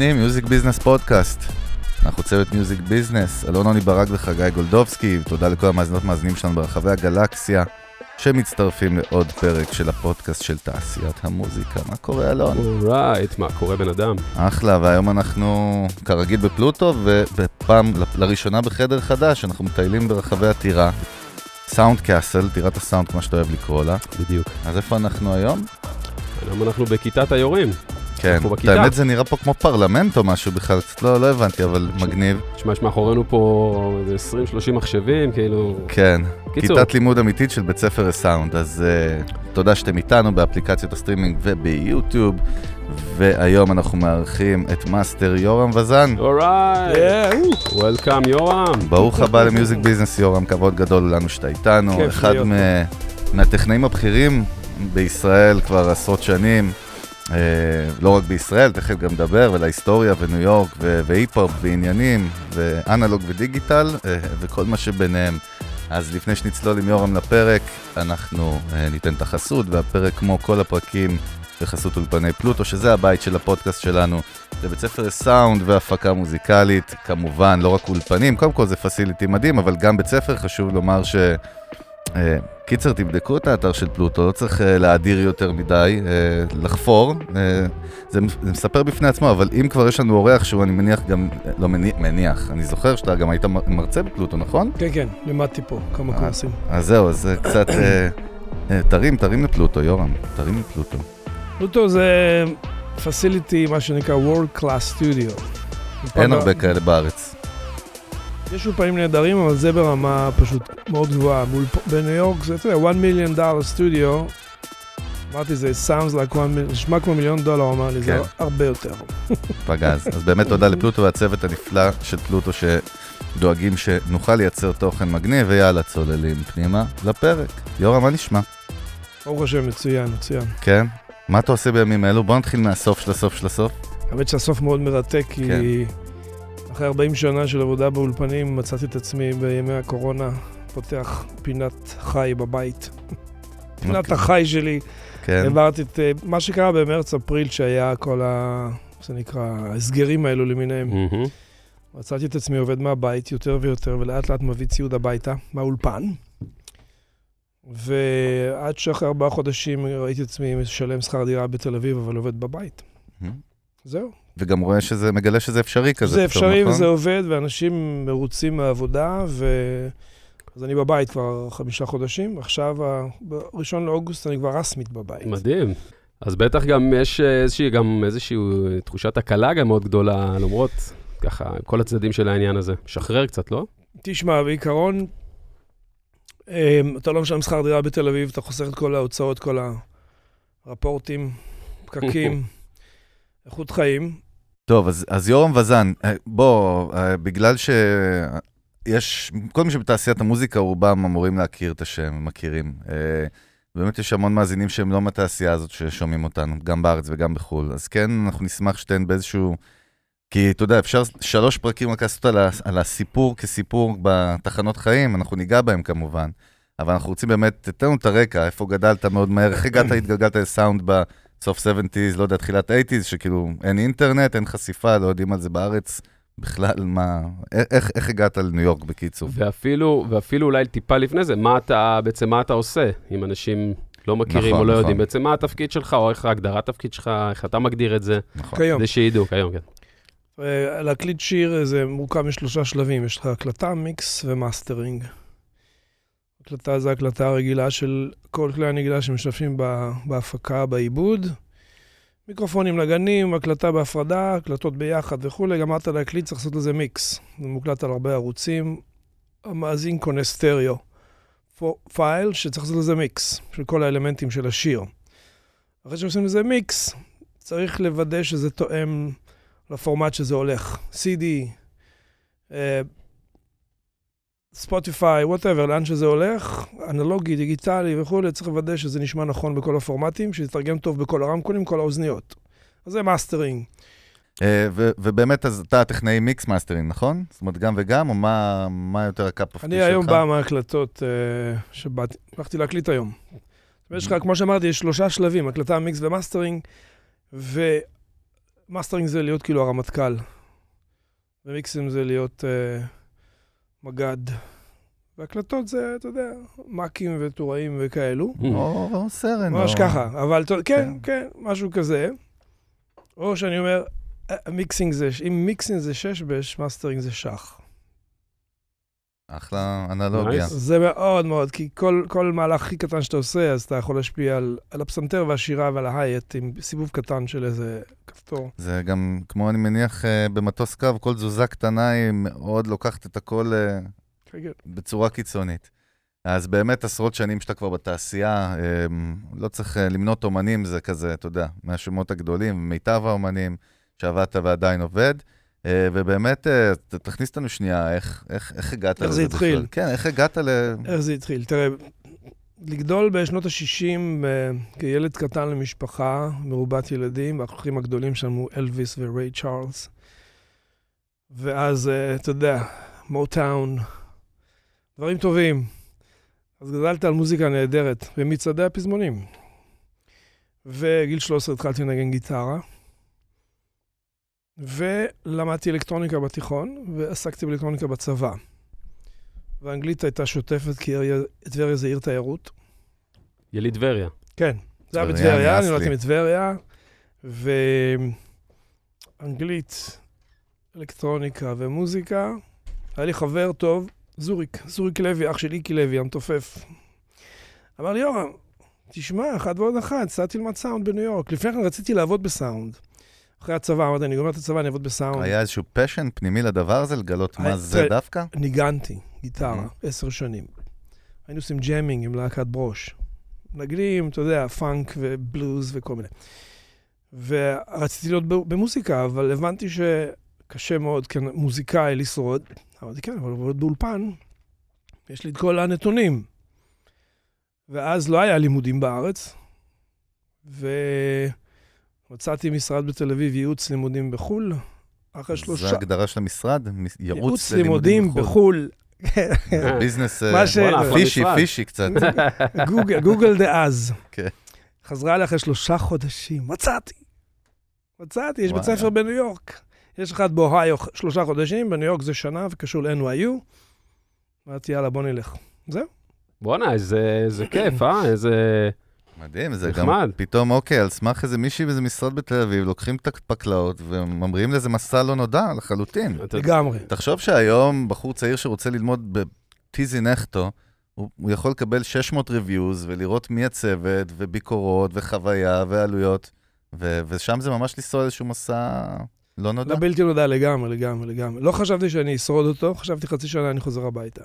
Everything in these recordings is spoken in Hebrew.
בפנים, Music Business פודקאסט. אנחנו צוות Music Business, אלון עוני ברק וחגי גולדובסקי, ותודה לכל המאזינות מאזינים שלנו ברחבי הגלקסיה, שמצטרפים לעוד פרק של הפודקאסט של תעשיית המוזיקה. מה קורה, אלון? alright, מה קורה בן אדם? אחלה, והיום אנחנו כרגיל בפלוטו, ובפעם, לראשונה בחדר חדש, אנחנו מטיילים ברחבי הטירה. sound castle, טירת הסאונד, כמו שאתה אוהב לקרוא לה. בדיוק. אז איפה אנחנו היום? היום אנחנו בכיתת היורים. כן. האמת זה נראה פה כמו פרלמנט או משהו בכלל, קצת לא, לא הבנתי, אבל מגניב. תשמע, יש מאחורינו פה איזה 20-30 מחשבים, כאילו... כן, קיצור. כיתת לימוד אמיתית של בית ספר לסאונד, אז uh, תודה שאתם איתנו באפליקציות הסטרימינג וביוטיוב, והיום אנחנו מארחים את מאסטר יורם וזן. alright, welcome יורם. ברוך הבא ל Music Business יורם, כבוד גדול לנו שאתה איתנו. אחד מה- מהטכנאים הבכירים בישראל כבר עשרות שנים. אה, לא רק בישראל, תכף גם נדבר, ולהיסטוריה וניו יורק והיפ-הופ ועניינים ואנלוג ודיגיטל אה, וכל מה שביניהם. אז לפני שנצלול עם יורם לפרק, אנחנו אה, ניתן את החסות, והפרק כמו כל הפרקים בחסות אולפני פלוטו, שזה הבית של הפודקאסט שלנו. זה בית ספר לסאונד והפקה מוזיקלית, כמובן, לא רק אולפנים, קודם כל זה פסיליטי מדהים, אבל גם בית ספר, חשוב לומר ש... אה, קיצר, תבדקו את האתר של פלוטו, לא צריך אה, להאדיר יותר מדי, אה, לחפור, זה מספר בפני עצמו, אבל אם כבר יש לנו אורח שהוא, אני מניח גם, לא מניח, אני זוכר שאתה גם היית מרצה בפלוטו, נכון? כן, כן, לימדתי פה כמה. קורסים. אז זהו, אז זה קצת... תרים, תרים לפלוטו, יורם, תרים לפלוטו. פלוטו זה פסיליטי, מה שנקרא World Class Studio. אין הרבה כאלה בארץ. יש אולפנים נהדרים, אבל זה ברמה פשוט מאוד גבוהה. באולפ- בניו יורק זה, אתה יודע, 1 מיליון דולר סטודיו. אמרתי, זה sounds like 1 מיליון, נשמע כמו מיליון דולר, הוא אמר לי, זה כן. הרבה יותר. פגז. אז באמת תודה לפלוטו והצוות הנפלא של פלוטו שדואגים שנוכל לייצר תוכן מגניב, ויאללה, צוללים פנימה לפרק. יורם, מה נשמע? ברוך השם, מצוין, מצוין. כן? מה אתה עושה בימים אלו? בוא נתחיל מהסוף של הסוף של הסוף. האמת שהסוף מאוד מרתק, כי כן. אחרי 40 שנה של עבודה באולפנים, מצאתי את עצמי בימי הקורונה, פותח פינת חי בבית. פינת אוקיי. החי שלי, כן, העברתי את אה, מה שקרה במרץ-אפריל, שהיה כל ה... זה נקרא, ההסגרים האלו למיניהם. מצאתי את עצמי עובד מהבית יותר ויותר, ולאט לאט מביא ציוד הביתה, מהאולפן. ועד שאחרי ארבעה חודשים ראיתי את עצמי משלם שכר דירה בתל אביב, אבל עובד בבית. זהו. וגם רואה שזה, מגלה שזה אפשרי כזה. זה פתאום, אפשרי נכון? וזה עובד, ואנשים מרוצים מהעבודה, ו... אז אני בבית כבר חמישה חודשים, עכשיו, ה- בראשון לאוגוסט אני כבר רסמית בבית. מדהים. אז בטח גם יש איזושהי, גם איזושהי תחושת הקלה גם מאוד גדולה, למרות ככה, כל הצדדים של העניין הזה. שחרר קצת, לא? תשמע, בעיקרון, אמ, אתה לא משלם שכר דירה בתל אביב, אתה חוסך את כל ההוצאות, כל הרפורטים, פקקים, איכות חיים. טוב, אז, אז יורם וזן, אה, בוא, אה, בגלל שיש, כל מי שבתעשיית המוזיקה, רובם אמורים להכיר את השם, מכירים. אה, באמת יש המון מאזינים שהם לא מהתעשייה הזאת ששומעים אותנו, גם בארץ וגם בחו"ל. אז כן, אנחנו נשמח שתיהן באיזשהו... כי אתה יודע, אפשר שלוש פרקים רק לעשות על, על הסיפור כסיפור בתחנות חיים, אנחנו ניגע בהם כמובן. אבל אנחנו רוצים באמת, תתן לנו את הרקע, איפה גדלת מאוד מהר, איך הגעת, התגלגלת לסאונד בסוף 70's, לא יודע, תחילת 80's, שכאילו אין אינטרנט, אין חשיפה, לא יודעים על זה בארץ בכלל, מה, איך, איך הגעת לניו יורק בקיצור? ואפילו, ואפילו אולי טיפה לפני זה, מה אתה, בעצם מה אתה עושה, אם אנשים לא מכירים נכון, או לא נכון. יודעים, בעצם מה התפקיד שלך, או איך הגדרת התפקיד שלך, איך אתה מגדיר את זה, נכון. כיום. כדי שידעו, כיום, כן. אה, להקליט שיר זה מורכב משלושה שלבים, יש לך הקלטה, מיקס ומאסטרינג. הקלטה זה הקלטה הרגילה של כל כלי הנגילה שמשתמשים בה- בהפקה, בעיבוד. מיקרופונים לגנים, הקלטה בהפרדה, הקלטות ביחד וכולי. גמרת להקליט, צריך לעשות לזה מיקס. זה מוקלט על הרבה ערוצים. המאזין קונה סטריאו. פייל שצריך לעשות לזה מיקס, של כל האלמנטים של השיר. אחרי שעושים לזה מיקס, צריך לוודא שזה תואם לפורמט שזה הולך. CD, ספוטיפיי, whatever, לאן שזה הולך, אנלוגי, דיגיטלי וכולי, צריך לוודא שזה נשמע נכון בכל הפורמטים, שזה יתרגם טוב בכל הרמקולים, כל האוזניות. אז זה מאסטרינג. אה, ובאמת, אז אתה טכנאי מיקס מאסטרינג, נכון? זאת אומרת, גם וגם, או מה, מה יותר ה cup of אני היום בא מההקלטות אה, שבאתי, הלכתי להקליט היום. ויש לך, כמו שאמרתי, יש שלושה שלבים, הקלטה, מיקס ומאסטרינג, מאסטרינג זה להיות כאילו הרמטכ"ל, ומיקסים זה להיות uh, מג"ד. והקלטות זה, אתה יודע, מ"כים וטוראים וכאלו. או סרן. ממש ככה, אבל כן, כן. כן, משהו כזה. או שאני אומר, אה, mixing זה, אם mixing זה שש בש, מאסטרינג זה שח. אחלה אנלוגיה. זה מאוד מאוד, כי כל, כל מהלך הכי קטן שאתה עושה, אז אתה יכול להשפיע על, על הפסנתר והשירה ועל ה hi-hat עם סיבוב קטן של איזה כפתור. זה גם, כמו אני מניח, אה, במטוס קרב, כל תזוזה קטנה היא מאוד לוקחת את הכל אה, כן, כן. בצורה קיצונית. אז באמת עשרות שנים שאתה כבר בתעשייה, אה, לא צריך אה, למנות אומנים, זה כזה, אתה יודע, מהשמות הגדולים, מיטב האומנים שעבדת ועדיין עובד. אה, ובאמת, אה, תכניס אותנו שנייה, איך, איך, איך הגעת איך לזה זה התחיל? בכלל? כן, איך הגעת ל... איך זה התחיל? תראה, לגדול בשנות ה-60 כילד קטן למשפחה מרובת ילדים, והאחים הגדולים שלנו אלוויס וריי צ'ארלס. ואז, אה, אתה יודע, מוטאון, דברים טובים. אז גדלת על מוזיקה נהדרת במצעדי הפזמונים. וגיל 13 התחלתי לנגן גיטרה. ולמדתי אלקטרוניקה בתיכון, ועסקתי באלקטרוניקה בצבא. ואנגלית הייתה שוטפת, כי טבריה זה עיר תיירות. יליד טבריה. כן, זה היה טבריה, בטבריה, אני נולדתי. מטבריה, ואנגלית, אלקטרוניקה ומוזיקה. היה לי חבר טוב, זוריק, זוריק לוי, אח של איקי לוי, המתופף. אמר לי, יורם, תשמע, אחד ועוד אחד, סע תלמד סאונד בניו יורק. לפני כן רציתי לעבוד בסאונד. אחרי הצבא, אמרתי, אני גומר את הצבא, אני אעבוד בסאונד. היה איזשהו פשן פנימי לדבר הזה, לגלות מה זה דווקא? ניגנתי גיטרה. עשר שנים. היינו עושים jamming עם להקת ברוש. מנגנים, אתה יודע, פאנק ובלוז וכל מיני. ורציתי להיות במוזיקה, אבל הבנתי שקשה מאוד כמוזיקאי לשרוד. אמרתי, כן, אבל לעבוד באולפן, יש לי את כל הנתונים. ואז לא היה לימודים בארץ, ומצאתי משרד בתל אביב, ייעוץ לימודים בחו"ל. אחרי שלושה... זו ההגדרה של המשרד? ייעוץ לימודים בחו"ל. ביזנס אה, פישי. פישי קצת. גוגל, דאז. כן. חזרה אליי אחרי שלושה חודשים, מצאתי. מצאתי, יש בית. ספר בניו יורק. יש אחד באוהיו שלושה חודשים, בניו יורק זה שנה וקשור ל-NYU. אמרתי, יאללה, בוא נלך. בואנה, איזה איזה כיף, אה? איזה... מדהים, זה גם. פתאום, אוקיי, על סמך איזה מישהי באיזה משרד בתל אביב, לוקחים את הפקלאות וממריאים לאיזה מסע לא נודע לחלוטין. לגמרי. תחשוב שהיום בחור צעיר שרוצה ללמוד בטיזי נכטו, הוא, הוא יכול לקבל 600 ריוויוז ולראות מי הצוות וביקורות וחוויה ועלויות, ו- ושם זה ממש לנסוע איזשהו מסע לא נודע. לבלתי נודע לגמרי, לגמרי, לגמרי. לא חשבתי שאני אשרוד אותו, חשבתי חצי שנה אני חוזר הביתה.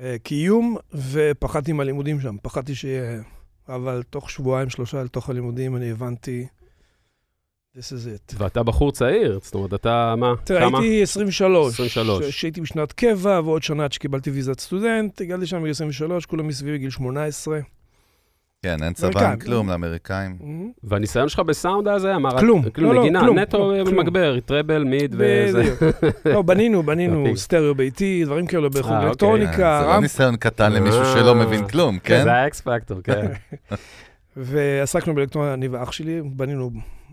אה, קיום, ופחדתי מהלימודים שם, פחדתי שיהיה... אבל תוך שבועיים, שלושה לתוך הלימודים, אני הבנתי, this is it. ואתה בחור צעיר, זאת אומרת, אתה מה? תראה, כמה? הייתי 23. 23. ש- שהייתי בשנת קבע, ועוד שנה עד שקיבלתי ויזת סטודנט, הגעתי שם בגיל 23, כולם מסביבי גיל 18. כן, אין צבא, אין כלום לא? לאמריקאים. והניסיון שלך בסאונד הזה, אמר... כלום, כלום, לא, לא, נגינה, כלום, נטו. מגבר, טראבל, מיד וזה. לא, בנינו, בנינו אוקיי. סטריאו ביתי, דברים כאלו בחוג אה, אוקיי. אלקטרוניקה, זה לא ניסיון קטן למישהו אה. שלא מבין כלום, כן? זה ה X factor, כן. ועסקנו באלקטרוניקה, אני ואח שלי, בנינו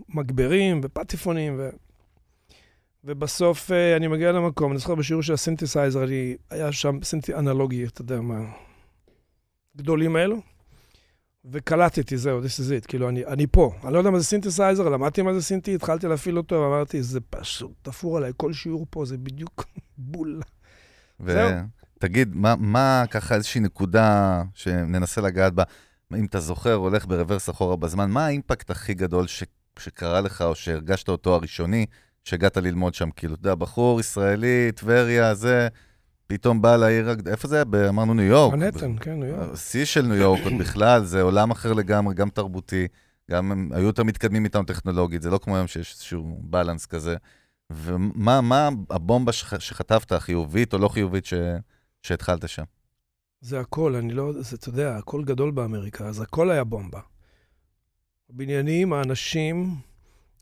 מגברים ופטיפונים, ו... ובסוף אה, אני מגיע למקום, אני זוכר בשיעור של הסינתסייזר, היה שם סינתי אנלוגי, אתה יודע מה, גדולים האלו, וקלטתי, זהו, this is it, כאילו, אני, אני פה. אני לא יודע מה זה סינתסייזר, למדתי מה זה סינטי, התחלתי להפעיל אותו, ואמרתי, זה פשוט תפור עליי, כל שיעור פה זה בדיוק בול. זהו. ותגיד, מה, מה ככה איזושהי נקודה שננסה לגעת בה, אם אתה זוכר, הולך ברוורס אחורה בזמן, מה האימפקט הכי גדול ש, שקרה לך, או שהרגשת אותו הראשוני, שהגעת ללמוד שם? כאילו, אתה יודע, בחור ישראלי, טבריה, זה, פתאום בא לעיר, איפה זה היה? אמרנו ניו יורק. מנהטן, כן, ניו יורק. שיא של ניו יורק עוד בכלל, זה עולם אחר לגמרי, גם תרבותי, גם הם היו יותר מתקדמים איתנו טכנולוגית, זה לא כמו היום שיש איזשהו בלנס כזה. ומה מה הבומבה שח, שחטפת, חיובית או לא חיובית, ש, שהתחלת שם? זה הכל, אני לא, זה, אתה יודע, הכל גדול באמריקה, אז הכל היה בומבה. הבניינים, האנשים,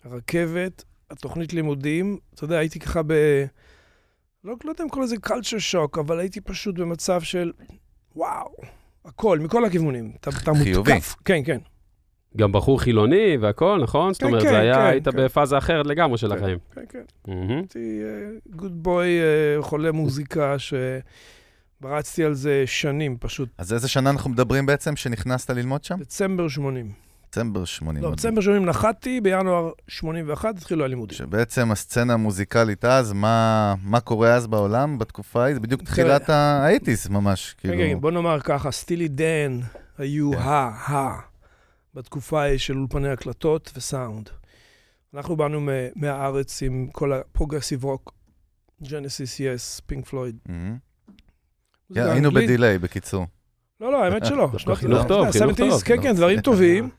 הרכבת, התוכנית לימודים, אתה יודע, הייתי ככה ב... לא, לא יודע אם קורא לזה culture shock, אבל הייתי פשוט במצב של וואו, הכל, מכל הכיוונים. אתה, אתה חיובי. מותקף. כן, כן. גם בחור חילוני והכל, נכון? זאת כן, אומרת, כן, זה היה, כן, היית כן. בפאזה אחרת לגמרי של החיים. כן, כן. הייתי גוד בוי, חולה מוזיקה, שברצתי על זה שנים, פשוט. אז איזה שנה אנחנו מדברים בעצם שנכנסת ללמוד שם? דצמבר 80. דצמבר 80. לא. דצמבר 80 נחתתי, בינואר 81 התחילו הלימודים. שבעצם הסצנה המוזיקלית אז, מה, מה קורה אז בעולם בתקופה ההיא? זה בדיוק תחילת ה-80's ממש, כן, כאילו. כן, בוא נאמר ככה, סטילי דן היו כן. ה, ה, בתקופה ההיא של אולפני הקלטות וסאונד. אנחנו באנו מהארץ עם כל ה progressive rock, ג'נסיס, יס, פינק פלויד. כן, היינו. ב delay, בקיצור. לא, לא, האמת שלא. חינוך לא, טוב, זה חינוך 70s, טוב. כן, כן, דברים טובים.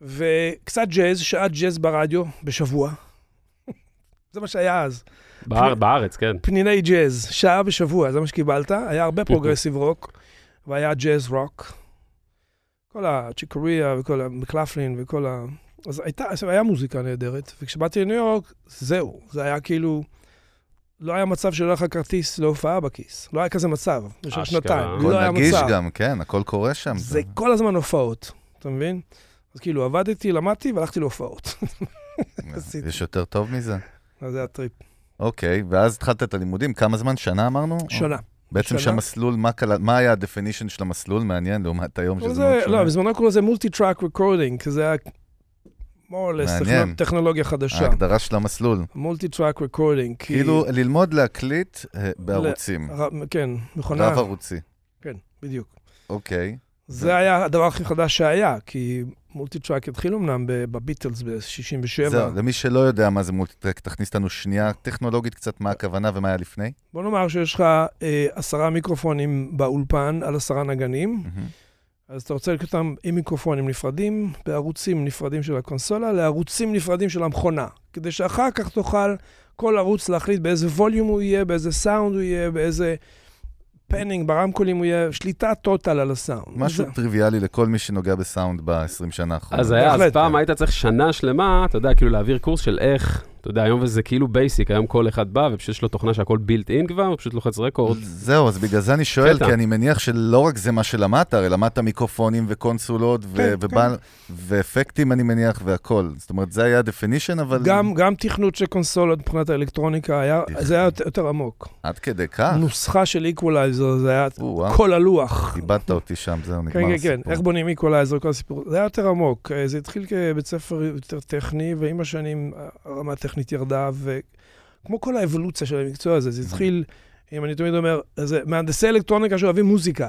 וקצת ג'אז, שעת ג'אז ברדיו, בשבוע. זה מה שהיה אז. באר- בארץ, כן. פניני ג'אז, שעה בשבוע, זה מה שקיבלת. היה הרבה progressive rock, והיה ג'אז רוק. כל הצ'יק קוריאה וכל המקלפלין וכל ה... אז הייתה, אז היה מוזיקה נהדרת, וכשבאתי לניו יורק, זהו, זה היה כאילו... לא היה מצב שלא היה לך כרטיס להופעה בכיס. לא היה כזה מצב, במשך אשכרה. שנתיים. לא היה נגיש מצב. גם, כן, הכל קורה שם. זה כל הזמן הופעות, אתה מבין? אז כאילו, עבדתי, למדתי והלכתי להופעות. יש יותר טוב מזה? אז זה הטריפ. אוקיי, ואז התחלת את הלימודים, כמה זמן? שנה אמרנו? שנה. בעצם. שהמסלול, מה, כלל- מה היה ה-definition של המסלול? מעניין, לעומת היום שזה זה, מאוד שונה. לא, בזמנו קראו לזה multi track recording, כי זה היה more or less טכנולוגיה חדשה. ההגדרה של המסלול. multi track recording. כאילו, ללמוד להקליט אה, בערוצים. כן, מכונה. רב ערוצי. כן, בדיוק. אוקיי. זה היה הדבר הכי חדש שהיה, כי multi track התחיל אמנם בביטלס ב-67. זהו, למי שלא יודע מה זה multitrack, תכניס אותנו שנייה טכנולוגית קצת מה הכוונה ומה היה לפני. בוא נאמר שיש לך אה, עשרה מיקרופונים באולפן על עשרה נגנים, מהמם. אז אתה רוצה לקרוא אותם עם מיקרופונים נפרדים, בערוצים נפרדים של הקונסולה, לערוצים נפרדים של המכונה. כדי שאחר כך תוכל כל ערוץ להחליט באיזה ווליום הוא יהיה, באיזה סאונד הוא יהיה, באיזה panning, ברמקולים הוא יהיה, שליטה total על הסאונד. משהו זה- טריוויאלי לכל מי שנוגע בסאונד ב-20 שנה האחרונות. אז היה, אז פעם. היית צריך שנה שלמה, אתה יודע, כאילו להעביר קורס של איך, אתה יודע, היום זה כאילו basic, היום כל אחד בא ופשוט יש לו תוכנה שהכל built in כבר, הוא פשוט לוחץ record. זהו, אז בגלל זה אני שואל. כי אני מניח שלא רק זה מה שלמדת, הרי למדת מיקרופונים וקונסולות ו- כן, ובעל- ואפקטים, אני מניח, והכל. זאת אומרת, זה היה ה-definition, אבל גם, גם תכנות של קונסולות מבחינת האלקטרוניקה, זה היה יותר, עמוק. עד כדי כך? נוסחה של איקוולייזר, זה היה כל הלוח. איבדת אותי שם, זהו, נגמר כן, כן, כן, הסיפור. איך בונים איקולייזר, כל הסיפור. זה היה יותר עמוק. אה, זה התחיל כבית ספר יותר טכני, ועם השנים הרמה הטכנית ירדה, וכמו כל האבולוציה של המקצוע הזה, זה התחיל, אם אני תמיד אומר, זה מהנדסי אלקטרוניקה שאוהבים מוזיקה,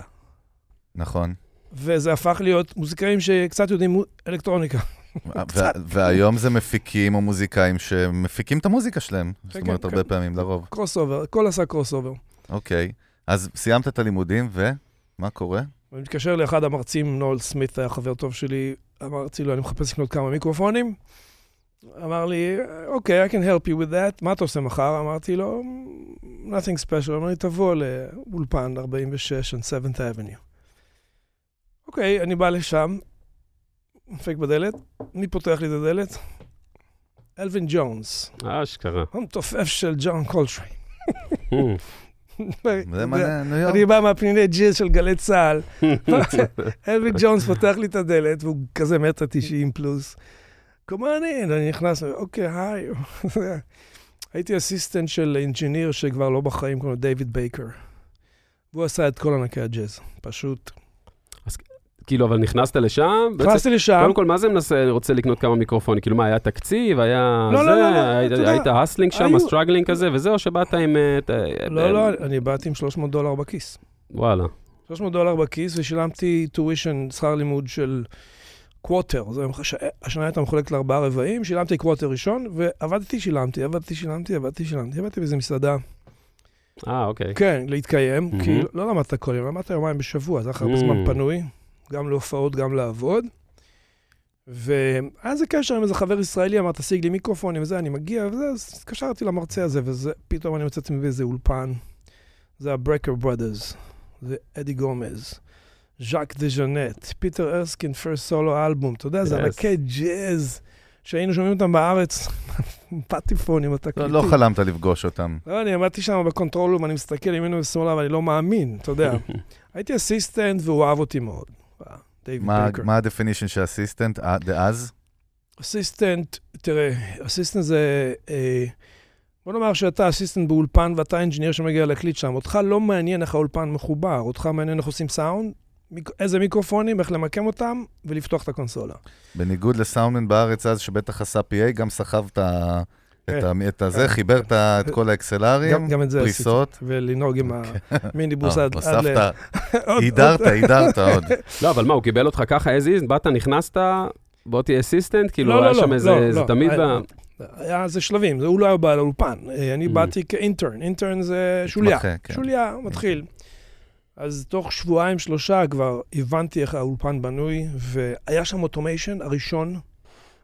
נכון. וזה הפך להיות מוזיקאים שקצת יודעים אלקטרוניקה. והיום זה מפיקים או מוזיקאים שמפיקים את המוזיקה שלהם. זאת כן, אומרת, כן. הרבה פעמים, לרוב. crossover, הכל עשה crossover. אוקיי. אז סיימת את הלימודים, ומה קורה? אני מתקשר לאחד המרצים, נול סמית, היה חבר טוב שלי, אמרתי לו, אני מחפש לקנות כמה מיקרופונים. אמר לי, אוקיי, I can help you with that, מה אתה עושה מחר? אמרתי לו, nothing special. אמר לי, תבוא לאולפן 46 on 7th Avenue. אוקיי, אני בא לשם, דופק בדלת, מי פותח לי את הדלת? אלווין ג'ונס, אשכרה. המתופף של ג'ון קולטריין. זה מעניין, ניו יורק. אני בא מהפניני ג'אז של גלי צה"ל. אלווין ג'ונס פותח לי את הדלת, והוא כזה מטר תשעים פלוס. כמובן, אני נכנס, אוקיי, היי. הייתי assistant של engineer שכבר לא בחיים, קוראים לו דיוויד בייקר. והוא עשה את כל ענקי הג'אז, פשוט. כאילו, אבל נכנסת לשם? נכנסתי לשם, קודם כל, מה זה מנסה, אני רוצה לקנות כמה מיקרופונים? כאילו, מה, היה תקציב? היה לא, זה? לא, לא, לא, היית- אתה יודע, היית hustling שם, היו- ה struggling כזה, וזה, או שבאת עם... אה, ת- לא, לא, אני באתי עם 300 דולר בכיס. וואלה. 300 דולר בכיס, ושילמתי tuition, שכר לימוד של quarter. זה השנה הייתה מחולקת לארבעה רבעים, שילמתי quarter ראשון, ועבדתי, שילמתי, עבדתי, שילמתי, עבדתי, שילמתי. עבדתי באיזה מסעדה. אה, אוקיי. כן, להתקיים, מהמם. כי לא למדת כל יום, למדת יומיים בשבוע, זה היה לך הרבה Mm. זמן פנוי, גם להופעות, גם לעבוד. והיה איזה קשר עם איזה חבר ישראלי, אמר, תשיג לי מיקרופונים וזה, אני מגיע, וזה, אז התקשרתי למרצה הזה, וזה, פתאום אני מצאתי באיזה אולפן. זה הברקר ברודרס, זה אדי גומז, ג'ק דה ג'ונט, פיטר ארסקין, first solo album, אתה יודע, זה Yes. ענקי ג'אז, שהיינו שומעים אותם בארץ, פטיפונים, לא- התקליטים. לא חלמת לפגוש אותם. לא, אני עמדתי שם ב control room, אני מסתכל ימינו ושמאלה, ואני לא מאמין, אתה יודע. הייתי assistant והוא אהב אותי מאוד. מה ה-definition של assistant אה, דאז? assistant, תראה, assistant זה... אה, בוא נאמר שאתה אסיסטנט באולפן ואתה engineer שמגיע להקליט שם. אותך לא מעניין איך האולפן מחובר, אותך מעניין איך עושים סאונד, מיק- איזה מיקרופונים, איך למקם אותם ולפתוח את הקונסולה. בניגוד לסאונדמן בארץ אז, שבטח עשה PA, גם סחב את ה... את כן. ה- את הזה, כן. חיבר את ה- את כל גם, ה XLRים, גם את זה עשיתי. פריסות. ולנהוג עם המיניבוס אה, עד... ל- הוספת, עוד- הידרת, הידרת עוד. לא, אבל מה, הוא קיבל אותך ככה as is, באת, נכנסת, בוא תהיה assistant, כאילו, לא, היה לא, שם לא, איזה, לא, זה לא. תמיד, היה- ב- היה זה שלבים, זה- הוא לא היה בעל האולפן. אה, אני Mm. באתי כ intern, intern זה שוליה. מתמחה, כן. שוליה, מתחיל. אז תוך שבועיים, שלושה כבר הבנתי איך האולפן בנוי, והיה שם automation הראשון,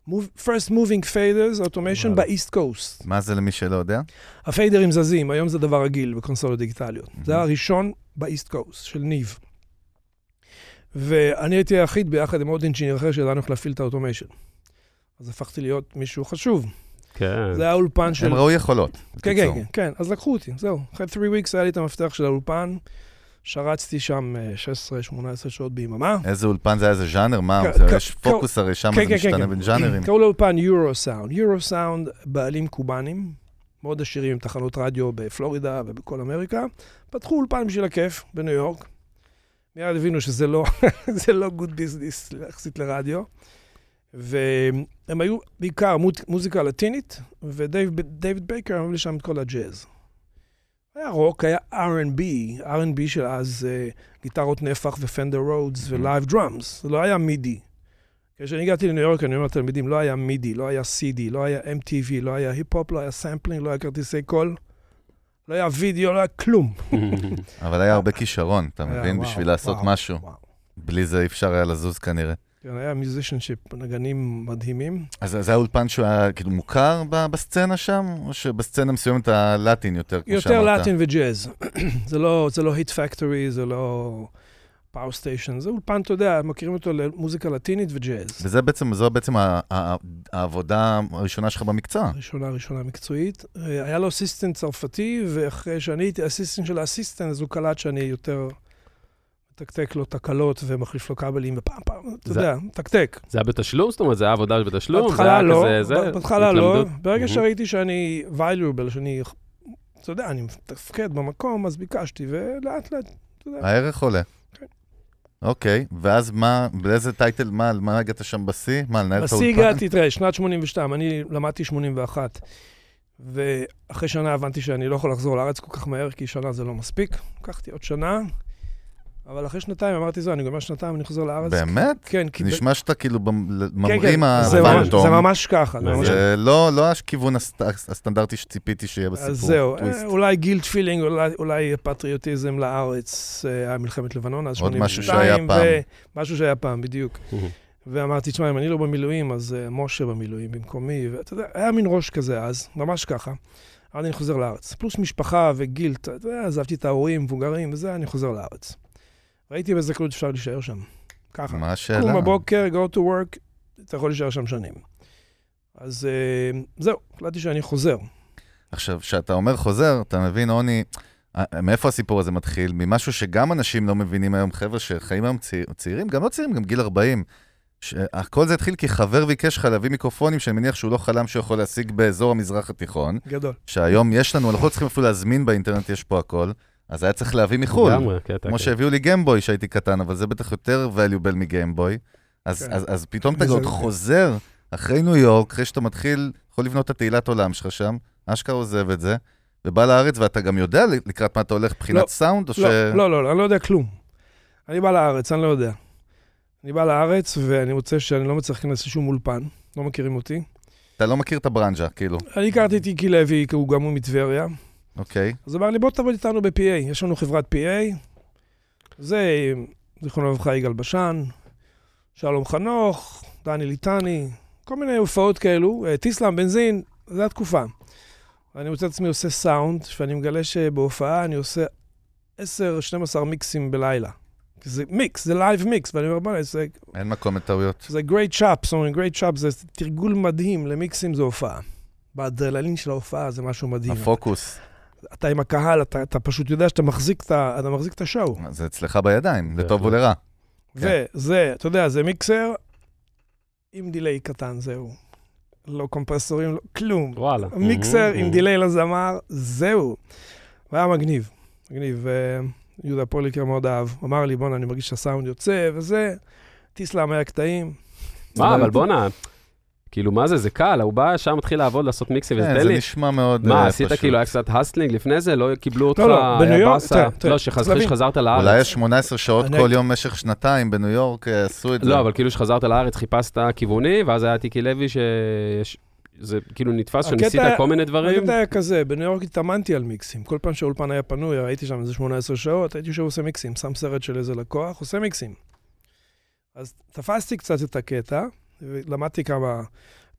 move, first moving faders, automation. ב East Coast. מה זה למי שלא יודע? ה faderים זזים, היום זה דבר רגיל בקונסולות דיגיטליות. Mhm. זה הראשון ב East Coast, של Neve. ואני הייתי היחיד ביחד עם עוד engineer אחר שידענו איך להפעיל את ה automation. אז הפכתי להיות מישהו חשוב. כן. זה היה האולפן של... הם ראו יכולות. כן, כן. כן, כן, אז לקחו אותי, זהו. אחרי 3 weeks היה לי את המפתח של האולפן, שרצתי שם אה, 16-18 שעות ביממה. איזה אולפן זה היה, איזה ז'אנר? מה? יש פוקוס הרי, שם כן, זה כן, משתנה כן. בין ז'אנרים. קראו לאולפן יורו סאונד. יורו סאונד, בעלים קובנים, מאוד עשירים עם תחנות רדיו בפלורידה ובכל אמריקה, פתחו אולפן בשביל הכיף בניו יורק. מיד הבינו שזה לא, זה לא good business יחסית לרדיו. והם היו בעיקר מוזיקה לטינית, ודייוויד בייקר הביא לשם את כל הג'אז. היה רוק, היה R&B, R&B של אז אה, גיטרות נפח ופנדר רודס ו live drums, זה לא היה MIDI. כשאני הגעתי לניו יורק, אני אומר לתלמידים, לא היה MIDI, לא היה CD, לא היה MTV, לא היה היפ-הופ, לא היה sampling, לא היה כרטיסי קול, לא היה וידאו, לא היה כלום. אבל היה הרבה כישרון, אתה מבין? וואו, בשביל לעשות וואו, משהו. וואו. בלי זה אי אפשר היה לזוז כנראה. כן, היה musicianship, נגנים מדהימים. אז זה האולפן שהוא היה כאילו מוכר בסצנה שם, או שבסצנה מסוימת ה Latin יותר, כמו יותר שאמרת? Latin וג'אז. זה לא זה לא היט פקטורי, זה לא פאור סטיישן, זה אולפן, אתה יודע, מכירים אותו למוזיקה לטינית וג'אז. וזה בעצם, זו בעצם העבודה הראשונה שלך במקצוע. ראשונה, ראשונה מקצועית. אה, היה לו אסיסטנט צרפתי, ואחרי שאני הייתי אסיסטנט של האסיסטנט, אז הוא קלט שאני יותר מתקתק לו תקלות ומחליף לו כבלים, ופעם פעם, אתה זה- יודע, מתקתק. זה היה בתשלום? זאת אומרת, זה היה עבודה בתשלום? זה בהתחלה לא, בהתחלה לא. ברגע. שראיתי שאני valuable, שאני, אתה יודע, אני מתפקד במקום, אז ביקשתי, ולאט לאט, אתה יודע. הערך עולה. כן. אוקיי, ואז מה, באיזה טייטל, מה, מה הגעת שם בשיא? מה, לנהל את בשיא האולפן? הגעתי, תראה, שנת 82, אני למדתי 81, ואחרי שנה הבנתי שאני לא יכול לחזור לארץ כל כך מהר, כי שנה זה לא מספיק. לקחתי עוד שנה, אבל אחרי שנתיים אמרתי, זהו, אני גומר שנתיים, אני חוזר לארץ. באמת? כן, כי... נשמע שאתה כאילו כן, ממריא כן, זה ממש- מהפנטום. זה ממש ככה. זה לא לא הכיוון הסט- הסטנדרטי שציפיתי שיהיה בסיפור. אז זהו. אה, אולי גילד פילינג, אולי, פטריוטיזם לארץ, אה, היה מלחמת לבנון, אז עוד 82, משהו שהיה פעם. משהו שהיה פעם, בדיוק. מהמם. ואמרתי, תשמע, אם אני לא במילואים, אז uh, משה במילואים במקומי, ואתה יודע, היה מין ראש כזה אז, ממש ככה. אז אני חוזר לארץ. פלוס משפחה וגיל, אתה יודע, עזבתי את ההורים, מבוגרים וזה, אני חוזר לארץ. ראיתי באיזה קלות אפשר להישאר שם. ככה. מה השאלה? קום בבוקר, go to work, אתה יכול להישאר שם שנים. אז uh, זהו, החלטתי שאני חוזר. עכשיו, כשאתה אומר חוזר, אתה מבין, עוני, אה, מאיפה הסיפור הזה מתחיל? ממשהו שגם אנשים לא מבינים היום, חבר'ה שחיים היום צעיר, צעירים, גם לא צעירים, גם גיל 40. כל זה התחיל כי חבר ביקש לך להביא מיקרופונים שאני מניח שהוא לא חלם שהוא יכול להשיג באזור המזרח התיכון, גדול. שהיום יש לנו, אנחנו לא צריכים אפילו להזמין באינטרנט, יש פה הכל, אז היה צריך להביא מחו"ל. לגמרי, קטע. כמו כן. שהביאו לי גיימבוי כשהייתי קטן, אבל זה בטח יותר valuable מגיימבוי. אז, כן. אז, אז פתאום אתה עוד חוזר אחרי ניו יורק, אחרי שאתה מתחיל, יכול לבנות את התהילת עולם שלך שם, אשכרה עוזב את זה, ובא לארץ, ואתה גם יודע לקראת מה אתה הולך מבחינת לא, סאונד, או ש... לא, לא, לא, לא, אני לא יודע כלום. אני בא לארץ, אני לא יודע. אני בא לארץ ואני רוצה שאני לא מצליח להיכנס לשום אולפן, לא מכירים אותי. אתה לא מכיר את הברנז'ה, כאילו, אני הכרתי את איקי לוי, כי הוא גם מטבריה. אוקיי? אז הוא אמר לי, בוא תעבוד איתנו ב-PA, יש לנו חברת PA. זה, זיכרונו לברכה, יגאל בשן, שלום חנוך, דני ליטני, כל מיני הופעות כאלו, אה, טיסלאם, בנזין, זו התקופה. ואני מוצא את עצמי עושה סאונד, ואני מגלה שבהופעה אני עושה 10-12 מיקסים בלילה. זה מיקס, זה live mix, ואני אומר, בוא'נה, זה, אין מקום לטעויות. זה great chop, זאת אומרת, great chop זה תרגול מדהים, למיקסים זה הופעה. באדרללין של ההופעה זה משהו מדהים. הפוקוס, אתה עם הקהל, אתה, אתה פשוט יודע שאתה מחזיק את, אתה מחזיק את השואו. זה אצלך בידיים, לטוב. ולרע. וזה, אתה יודע, זה מיקסר עם דיליי קטן, זהו. לא קומפרסורים, לא, כלום. וואלה. מיקסר עם. דיליי לזמר, זהו. והיה מגניב, מגניב. ויהודה פוליקר מאוד אהב. אמר לי, בואנה, אני מרגיש שהסאונד יוצא, וזה. טיס לה מאה קטעים. מה, אבל בואנה, כאילו, מה זה, זה קל, הוא בא, שם מתחיל לעבוד, לעשות מיקסים, כן, ותן זה לי. נשמע מאוד מה, אה, עשית. כאילו, היה קצת הסטלינג לפני זה? לא קיבלו אותך, לא, בניו היה יורק, באסה? תראה, תראה, לא. שחזרת אולי לארץ. יש 18 שעות אני- כל יום במשך שנתיים בניו יורק, אה, עשו את זה. לא, אבל כאילו שחזרת לארץ, חיפשת כיווני, ואז היה טיקי לוי שיש... זה כאילו נתפס שניסית היה- כל מיני דברים. הקטע היה כזה, בניו יורק התאמנתי על מיקסים. כל פעם שהאולפן היה פנוי, הייתי שם איזה 18 שעות, הייתי יושב עושה מיקסים, שם סרט של איזה לקוח, עושה מיקסים. אז תפסתי קצת את הקטע, ולמדתי כמה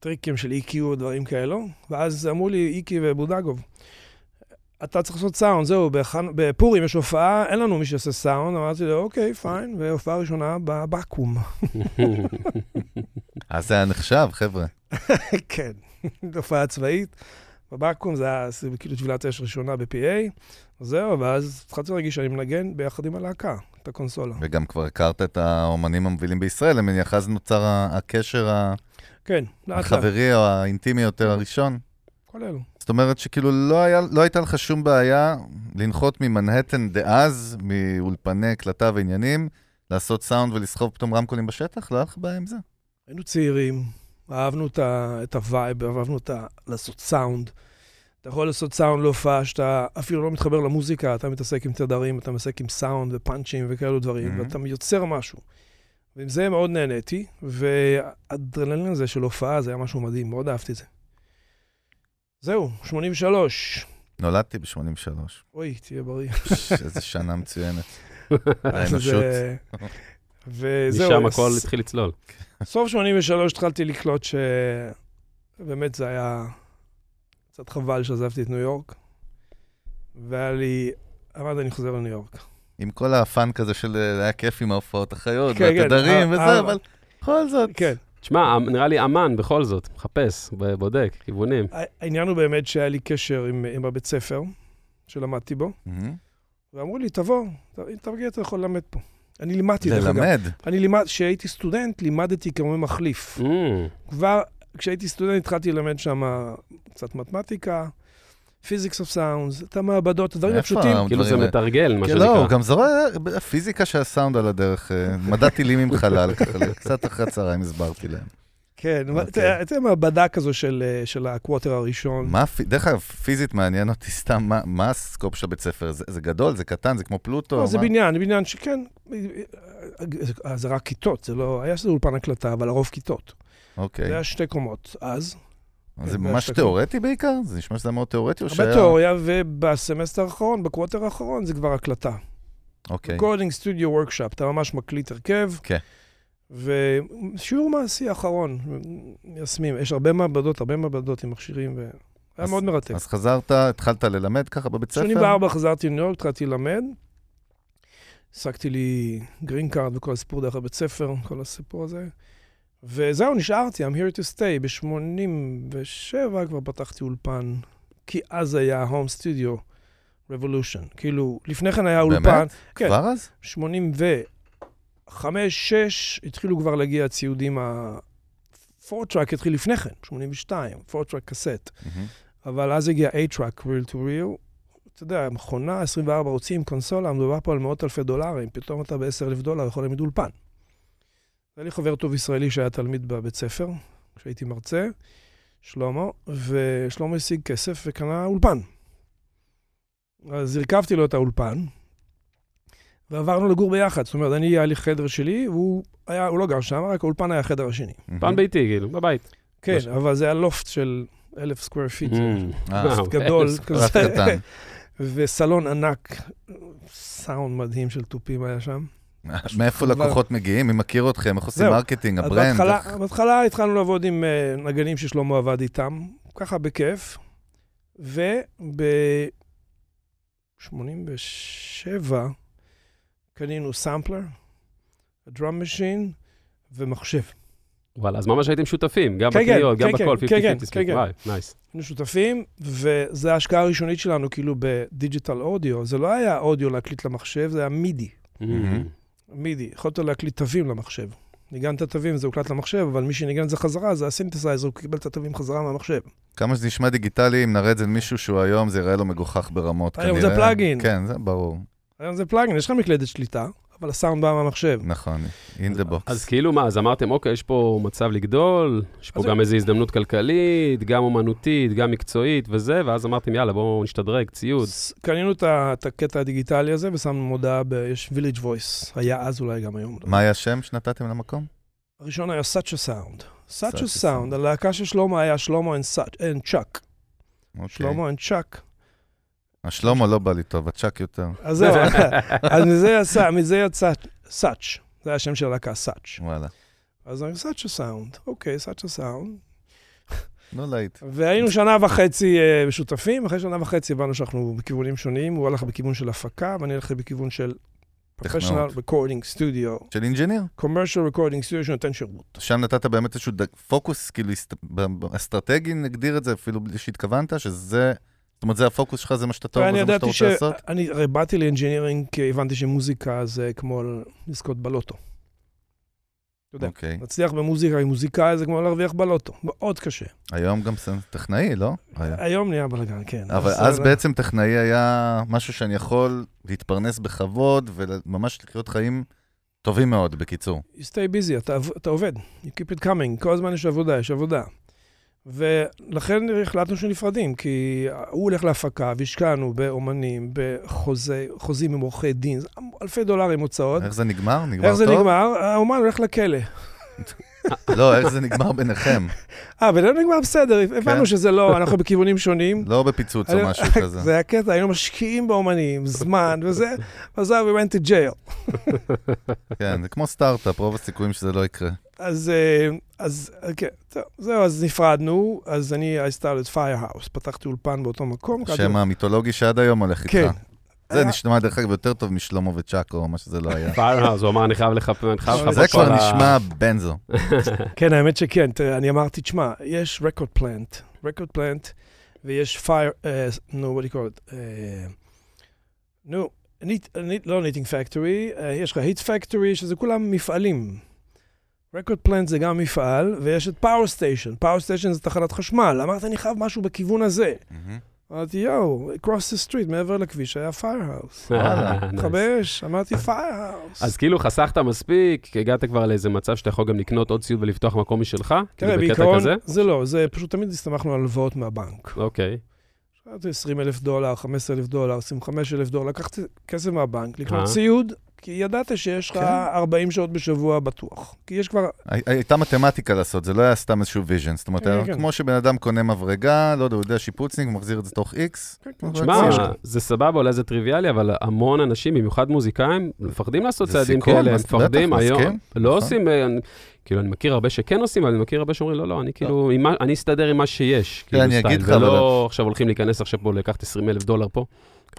טריקים של EQ ודברים כאלו, ואז אמרו לי, איקי ובודגוב, אתה צריך לעשות סאונד, זהו, בחנ... בפורים יש הופעה, אין לנו מי שיעשה סאונד, אמרתי לו, אוקיי, פיין, והופעה ראשונה בבקו"ם. אז זה היה נחשב, חבר'ה. כן, הופעה צבאית. בבקו"ם זה היה כאילו טבילת אש ראשונה ב-PA, זהו, ואז התחלתי להרגיש שאני מנגן ביחד עם הלהקה, את הקונסולה. וגם כבר הכרת את האומנים המובילים בישראל, אני מניח, אז נוצר הקשר ה- כן, לאט לאט, החברי או האינטימי יותר הראשון. כל אלו. זאת אומרת שכאילו לא, היה, לא הייתה לך שום בעיה לנחות ממנהטן דאז, מאולפני הקלטה ועניינים, לעשות סאונד ולסחוב פתאום רמקולים בשטח? לא היה לך בעיה עם זה? היינו צעירים, אהבנו את ה- את ה vibe, אהבנו את ה... לעשות סאונד. אתה יכול לעשות סאונד להופעה שאתה אפילו לא מתחבר למוזיקה, אתה מתעסק עם תדרים, אתה מתעסק עם סאונד ופאנצ'ים וכאלו דברים, Mhm. ואתה יוצר משהו. ועם זה מאוד נהניתי, והאדרנלין הזה של הופעה זה היה משהו מדהים, מאוד אהבתי את זה. זהו, 83. נולדתי ב-83. אוי, תהיה בריא. איזה שנה מצוינת. האנושות. אה, וזהו. משם הכל התחיל לצלול. סוף 83 התחלתי לקלוט שבאמת זה היה קצת חבל שעזבתי את ניו יורק, והיה לי, אמרתי, אני חוזר לניו יורק. עם כל הפאנק הזה של אה, היה כיף עם ההופעות החיות, כן, כן, והתדרים אה, וזה, אה, אבל בכל זאת. כן, תשמע, נראה לי אמן בכל זאת, מחפש, בודק, כיוונים. העניין הוא באמת שהיה לי קשר עם, עם הבית ספר שלמדתי בו, מהמם. ואמרו לי, תבוא, אם תרגיע אתה יכול ללמד פה. אני לימדתי, דרך אגב. ללמד. אני לימד, כשהייתי סטודנט, לימדתי כמובן מחליף. Mm, כבר כשהייתי סטודנט התחלתי ללמד שם קצת מתמטיקה, physics of sounds, את המעבדות, הדברים הפשוטים. כאילו זה? מתרגל, מה כן, לא, הוא שנקרא. גם זורק, הפיזיקה של הסאונד על הדרך, אה, מדע טילים עם חלל, קצת אחרי הצהריים הסברתי להם. כן, אוקיי. זה מעבדה כזו של, אה, של ה quarter הראשון. דרך אגב, פיזית מעניין אותי סתם, מה- מה ה scope של הבית ספר? זה זה גדול, זה קטן, זה כמו פלוטו? לא, זה? בניין, בניין שכן, אה, זה רק כיתות, זה לא, היה שזה אולפן הקלטה, אבל הרוב כיתות. אוקיי. זה היה שתי קומות אז. אז זה כן, ממש. תיאורטי בעיקר? זה נשמע שזה מאוד תיאורטי או הרבה שהיה... תיאוריה, ובסמסטר האחרון, ב quarter האחרון, זה כבר הקלטה. אוקיי. recording studio workshop, אתה ממש מקליט הרכב. כן. ושיעור מעשי אחרון, מיישמים. יש הרבה מעבדות, הרבה מעבדות עם מכשירים, והיה מאוד מרתק. אז חזרת, התחלת ללמד ככה בבית ספר? 84 חזרתי לניו יורק, התחלתי ללמד. השגתי לי green card וכל הסיפור דרך הבית ספר, כל הסיפור הזה. וזהו, נשארתי, I'm here to stay. ב-87 כבר פתחתי אולפן, כי אז היה Home Studio Revolution. כאילו, לפני כן היה אולפן. באמת? כן. כבר אז? 85, 6, התחילו כבר להגיע הציודים ה... פורטראק התחיל לפני כן, 82, פורטראק קסט. אבל אז הגיע A-Track, real to real. אתה יודע, מכונה, 24 ערוצים, קונסולה, מדובר פה על מאות אלפי דולרים, פתאום אתה ב-10,000 דולר יכול להעמיד אולפן. היה לי חבר טוב ישראלי שהיה תלמיד בבית ספר, כשהייתי מרצה, שלמה, ושלמה השיג כסף וקנה אולפן. אז הרכבתי לו את האולפן, ועברנו לגור ביחד. זאת אומרת, אני, היה לי חדר שלי, והוא היה, הוא לא גר שם, רק האולפן היה החדר השני. מהמם. אולפן ביתי, כאילו, בבית. כן, אבל זה היה לופט של אלף square feet. Mm. אה, וואו, גדול כזה. וסלון ענק, סאונד מדהים של תופים היה שם. מאיפה. לקוחות מגיעים? מי מכיר אתכם? איך עושים. marketing? אז ה brand? בהתחלה, התחלנו לעבוד עם אה, נגנים ששלמה עבד איתם, ככה בכיף, וב-87 קנינו sampler, drum machine ומחשב. וואלה, אז ממש הייתם שותפים, גם כן, כן, בקניות, גם כן, בכל, כן, 50-50 כן, ספיק, כן, כן. וואי, nice. היינו שותפים, וזו ההשקעה הראשונית שלנו כאילו ב digital audio. זה לא היה אודיו להקליט למחשב, זה היה MIDI. MIDI, יכולת להקליט תווים למחשב. ניגנת תווים, זה הוקלט למחשב, אבל מי שניגן את זה חזרה, זה הסינתסייזר, הוא קיבל את התווים חזרה מהמחשב. כמה שזה נשמע דיגיטלי, אם נראה את זה למישהו שהוא היום, זה יראה לו מגוחך ברמות, היום כנראה. זה plugin. כן, זה ברור. היום זה plugin, יש לך מקלדת שליטה, אבל הסאונד בא מהמחשב. נכון, in the box. אז כאילו מה, אז אמרתם, אוקיי, יש פה מצב לגדול, יש פה גם איזו הזדמנות כלכלית, גם אומנותית, גם מקצועית וזה, ואז אמרתם, יאללה, בואו נשתדרג, ציוד. קנינו את הקטע הדיגיטלי הזה ושמנו מודעה, ב- יש village voice, היה אז אולי גם היום. מה היה השם שנתתם למקום? הראשון היה such a sound. such a sound. הלהקה של שלמה היה שלמה and such- and צ'אק. אוקיי. שלמה and צ'אק. השלמה לא בא לי טוב, הצ'אק יותר. אז זהו, אז מזה יצא, מזה יצא such. זה היה השם של הלהקה, such. וואלה. אז אני a sound, אוקיי, a sound. לא להיט. והיינו שנה וחצי אה, משותפים, אחרי שנה וחצי הבנו שאנחנו בכיוונים שונים, הוא הלך בכיוון של הפקה, ואני הלכתי בכיוון של professional recording studio, של engineer? commercial recording studio שנותן שירות. שם נתת באמת איזשהו פוקוס, כאילו, אסטרטגי, נגדיר את זה, אפילו בלי שהתכוונת, שזה, אומרת, זה הפוקוס שלך, זה מה שאתה טוב, וזה מה שאתה רוצה. לעשות? אני הרי באתי ל engineering כי הבנתי שמוזיקה זה כמו לזכות בלוטו. אתה יודע, אוקיי. להצליח במוזיקה עם מוזיקאי זה כמו להרוויח בלוטו, מאוד קשה. היום גם טכנאי, לא? היום נהיה בלאגן, כן. אבל אז אה, בעצם טכנאי היה משהו שאני יכול להתפרנס בכבוד וממש לחיות חיים טובים מאוד, בקיצור. You stay busy, אתה, אתה עובד, you keep it coming, כל הזמן יש עבודה, יש עבודה. ולכן החלטנו שנפרדים, כי הוא הולך להפקה והשקענו באומנים, בחוזים עם עורכי דין, זה אלפי דולרים הוצאות. איך זה נגמר? נגמר איך זה טוב? נגמר? האומן הולך לכלא. לא, איך זה נגמר ביניכם? אה, ולא נגמר בסדר, כן. הבנו שזה לא, אנחנו בכיוונים שונים. לא בפיצוץ או משהו כזה. זה הקטע, היינו משקיעים באומנים, זמן וזה, ואז we went to jail. כן, זה כמו סטארט-אפ, רוב הסיכויים שזה לא יקרה. אז, אה, אז, כן, טוב, זהו, אז נפרדנו, אז אני, I started firehouse, פתחתי אולפן באותו מקום. השם המיתולוגי שעד היום הולך כן. זה נשמע דרך אגב יותר טוב משלמה וצ'אקו, או מה שזה לא היה. פיירהאוז, הוא אמר, אני חייב לחפש, אני חייב לחפש זה כבר נשמע בנזו. כן, האמת שכן, אני אמרתי, תשמע, יש רקורד פלנט, רקורד פלנט, ויש פייר, נו, what do you call it? אה, נו, לא Knitting Factory, יש לך Hit Factory, שזה כולם מפעלים. רקורד פלנט זה גם מפעל, ויש את Power Station. Power Station זה תחנת חשמל. אמרת, אני חייב משהו בכיוון הזה. אמרתי, יואו, across the street, מעבר לכביש, היה פיירהאוס. אש, אמרתי פיירהאוס. אז כאילו חסכת מספיק, הגעת כבר לאיזה מצב שאתה יכול גם לקנות עוד ציוד ולפתוח מקום משלך? כאילו תראה, בקטע בעיקרון, כזה? זה לא, זה פשוט תמיד הסתמכנו על הלוואות מהבנק. אוקיי. שאלתי 20 אלף דולר, 15 אלף דולר, 25 אלף דולר, לקחתי כסף מהבנק, לקנות אה. ציוד, כי ידעת שיש לך כן. 40 שעות בשבוע בטוח. כי יש כבר, הי- הייתה מתמטיקה לעשות, זה לא היה סתם איזשהו vision. זאת אומרת, כן, כן. כמו שבן אדם קונה מברגה, לא יודע, הוא יודע שיפוצניק, הוא מחזיר את זה תוך איקס. כן, כן, תשמע. זה סבבה, אולי זה טריוויאלי, אבל המון אנשים, במיוחד מוזיקאים, מפחדים לעשות צעדים כאלה, הם מפחדים היום. לא נכון. עושים, אה, אני- כאילו, אני מכיר הרבה שכן עושים, אבל אני מכיר הרבה שאומרים, לא, לא, אני כאילו, מה- אני אסתדר עם מה שיש. כאילו, אני אגיד לך, ולא עכשיו הולכים להיכנס עכשיו פה, לקחת 20 אלף דולר פה.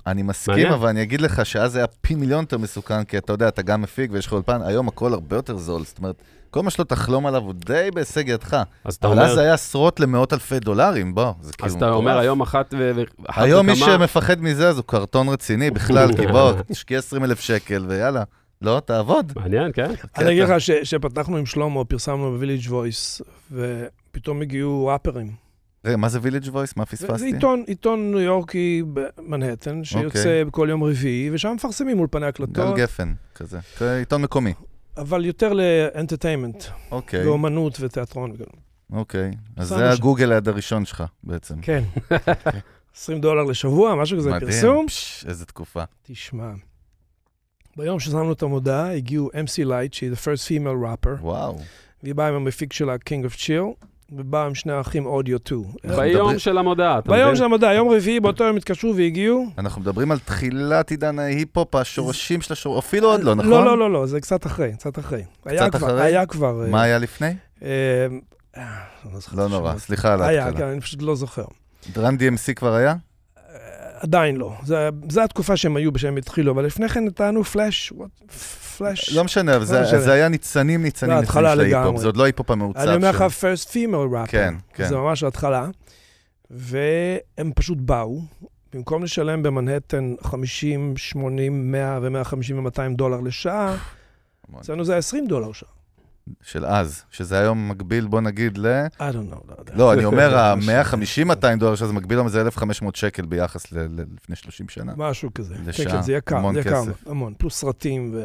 אני מסכים, מעניין. אבל אני אגיד לך שאז זה היה פי מיליון יותר מסוכן, כי אתה יודע, אתה גם מפיק ויש לך אולפן, היום הכל הרבה יותר זול. זאת אומרת, כל מה שלא תחלום עליו הוא די בהישג ידך. אז אתה אבל אומר, אז זה היה עשרות למאות אלפי דולרים, בוא, זה כאילו אז אתה אומר. היום אחת ו... היום מי שמפחד מזה אז הוא קרטון רציני בכלל, כי בוא, תשקיע 20 אלף שקל ויאללה. לא, תעבוד. מעניין, כן? אני אגיד לך ש- שפתחנו עם שלמה, פרסמנו ב Village Voice, ופתאום הגיעו ראפרים. רגע, מה זה Village Voice? מה זה זה פספסתי? עיתון, עיתון ניו יורקי במנהטן, שיוצא אוקיי. בכל יום רביעי, ושם מפרסמים אולפני גל הקלטות, גפן, כזה. עיתון מקומי. אבל יותר לאנטרטיימנט, אוקיי, ואומנות ותיאטרון. אוקיי. אז שם זה הגוגל עד הראשון שלך בעצם. כן. 20 דולר לשבוע, משהו כזה, מדהים, פרסום. פש, איזה תקופה. תשמע, ביום ששמנו את המודעה, הגיעו MC Light, שהיא the first female rapper, וואו. והיא באה עם המפיק שלה, King of Chill, ובאה עם שני האחים אודיו 2. אנחנו ביום מדברים- של המודעה, אתה ביום מבין? של המודעה, יום רביעי, באותו יום התקשרו והגיעו. אנחנו מדברים על תחילת עידן ההיפ-הופ, השורשים של השורשים, אפילו עוד לא, נכון? לא, לא, לא, לא, זה קצת אחרי, קצת אחרי. היה כבר- אחרי? היה כבר... אה, מה היה לפני? אה, אה, לא לא נורא. סליחה על היה, כן, ההתחלה. אני פשוט לא זוכר. Run DMC כבר היה? אה, עדיין לא. זה- זה התקופה שהם היו, שהם התחילו, אבל לפני כן טענו Flash, Flash. לא משנה, אבל זה- משנה. זה היה ניצנים, ניצנים, ניצנים ההתחלה של ההיפ-הופ. זה עוד לא ההיפ-הופ המעוצב אני אומר לך, first female rapper. כן, כן. זה ממש ההתחלה. והם פשוט באו, במקום לשלם במנהטן 50, 80, 100 ו-150 ו-200 דולר לשעה. אצלנו זה היה 20 דולר שם. של אז, שזה היום מקביל, בוא נגיד, ל... I don't know, לא יודע. לא, אני אומר, ה-150-200 דולר שזה מקביל היום זה 1,500 שקל ביחס ל- ל- לפני 30 שנה. משהו כזה. כן, לשעה, כן, זה יקר, זה יקר, כסף. המון. פלוס סרטים ו...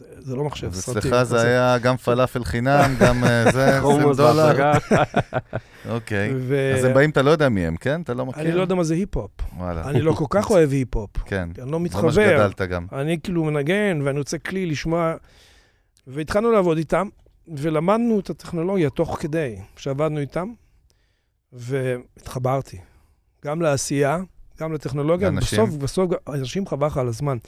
זה, זה לא מחשב, אז סרטים. אצלך זה היה גם פלאפל חינם, גם אה, זה, 20 חומוס דולר. אוקיי. אז הם באים, אתה לא יודע מי הם, כן? אתה לא מכיר? אני לא יודע מה זה היפ-הופ. וואלה. אני לא כל כך אוהב היפ-הופ. כן. אני לא ממש מתחבר. גדלת גם. אני כאילו מנגן, ואני רוצה כלי לשמוע. והתחלנו לעבוד איתם, ולמדנו את הטכנולוגיה תוך כדי שעבדנו איתם, והתחברתי. גם לעשייה, גם לטכנולוגיה. ובסוף, בסוף, אנשים חבל לך על הזמן.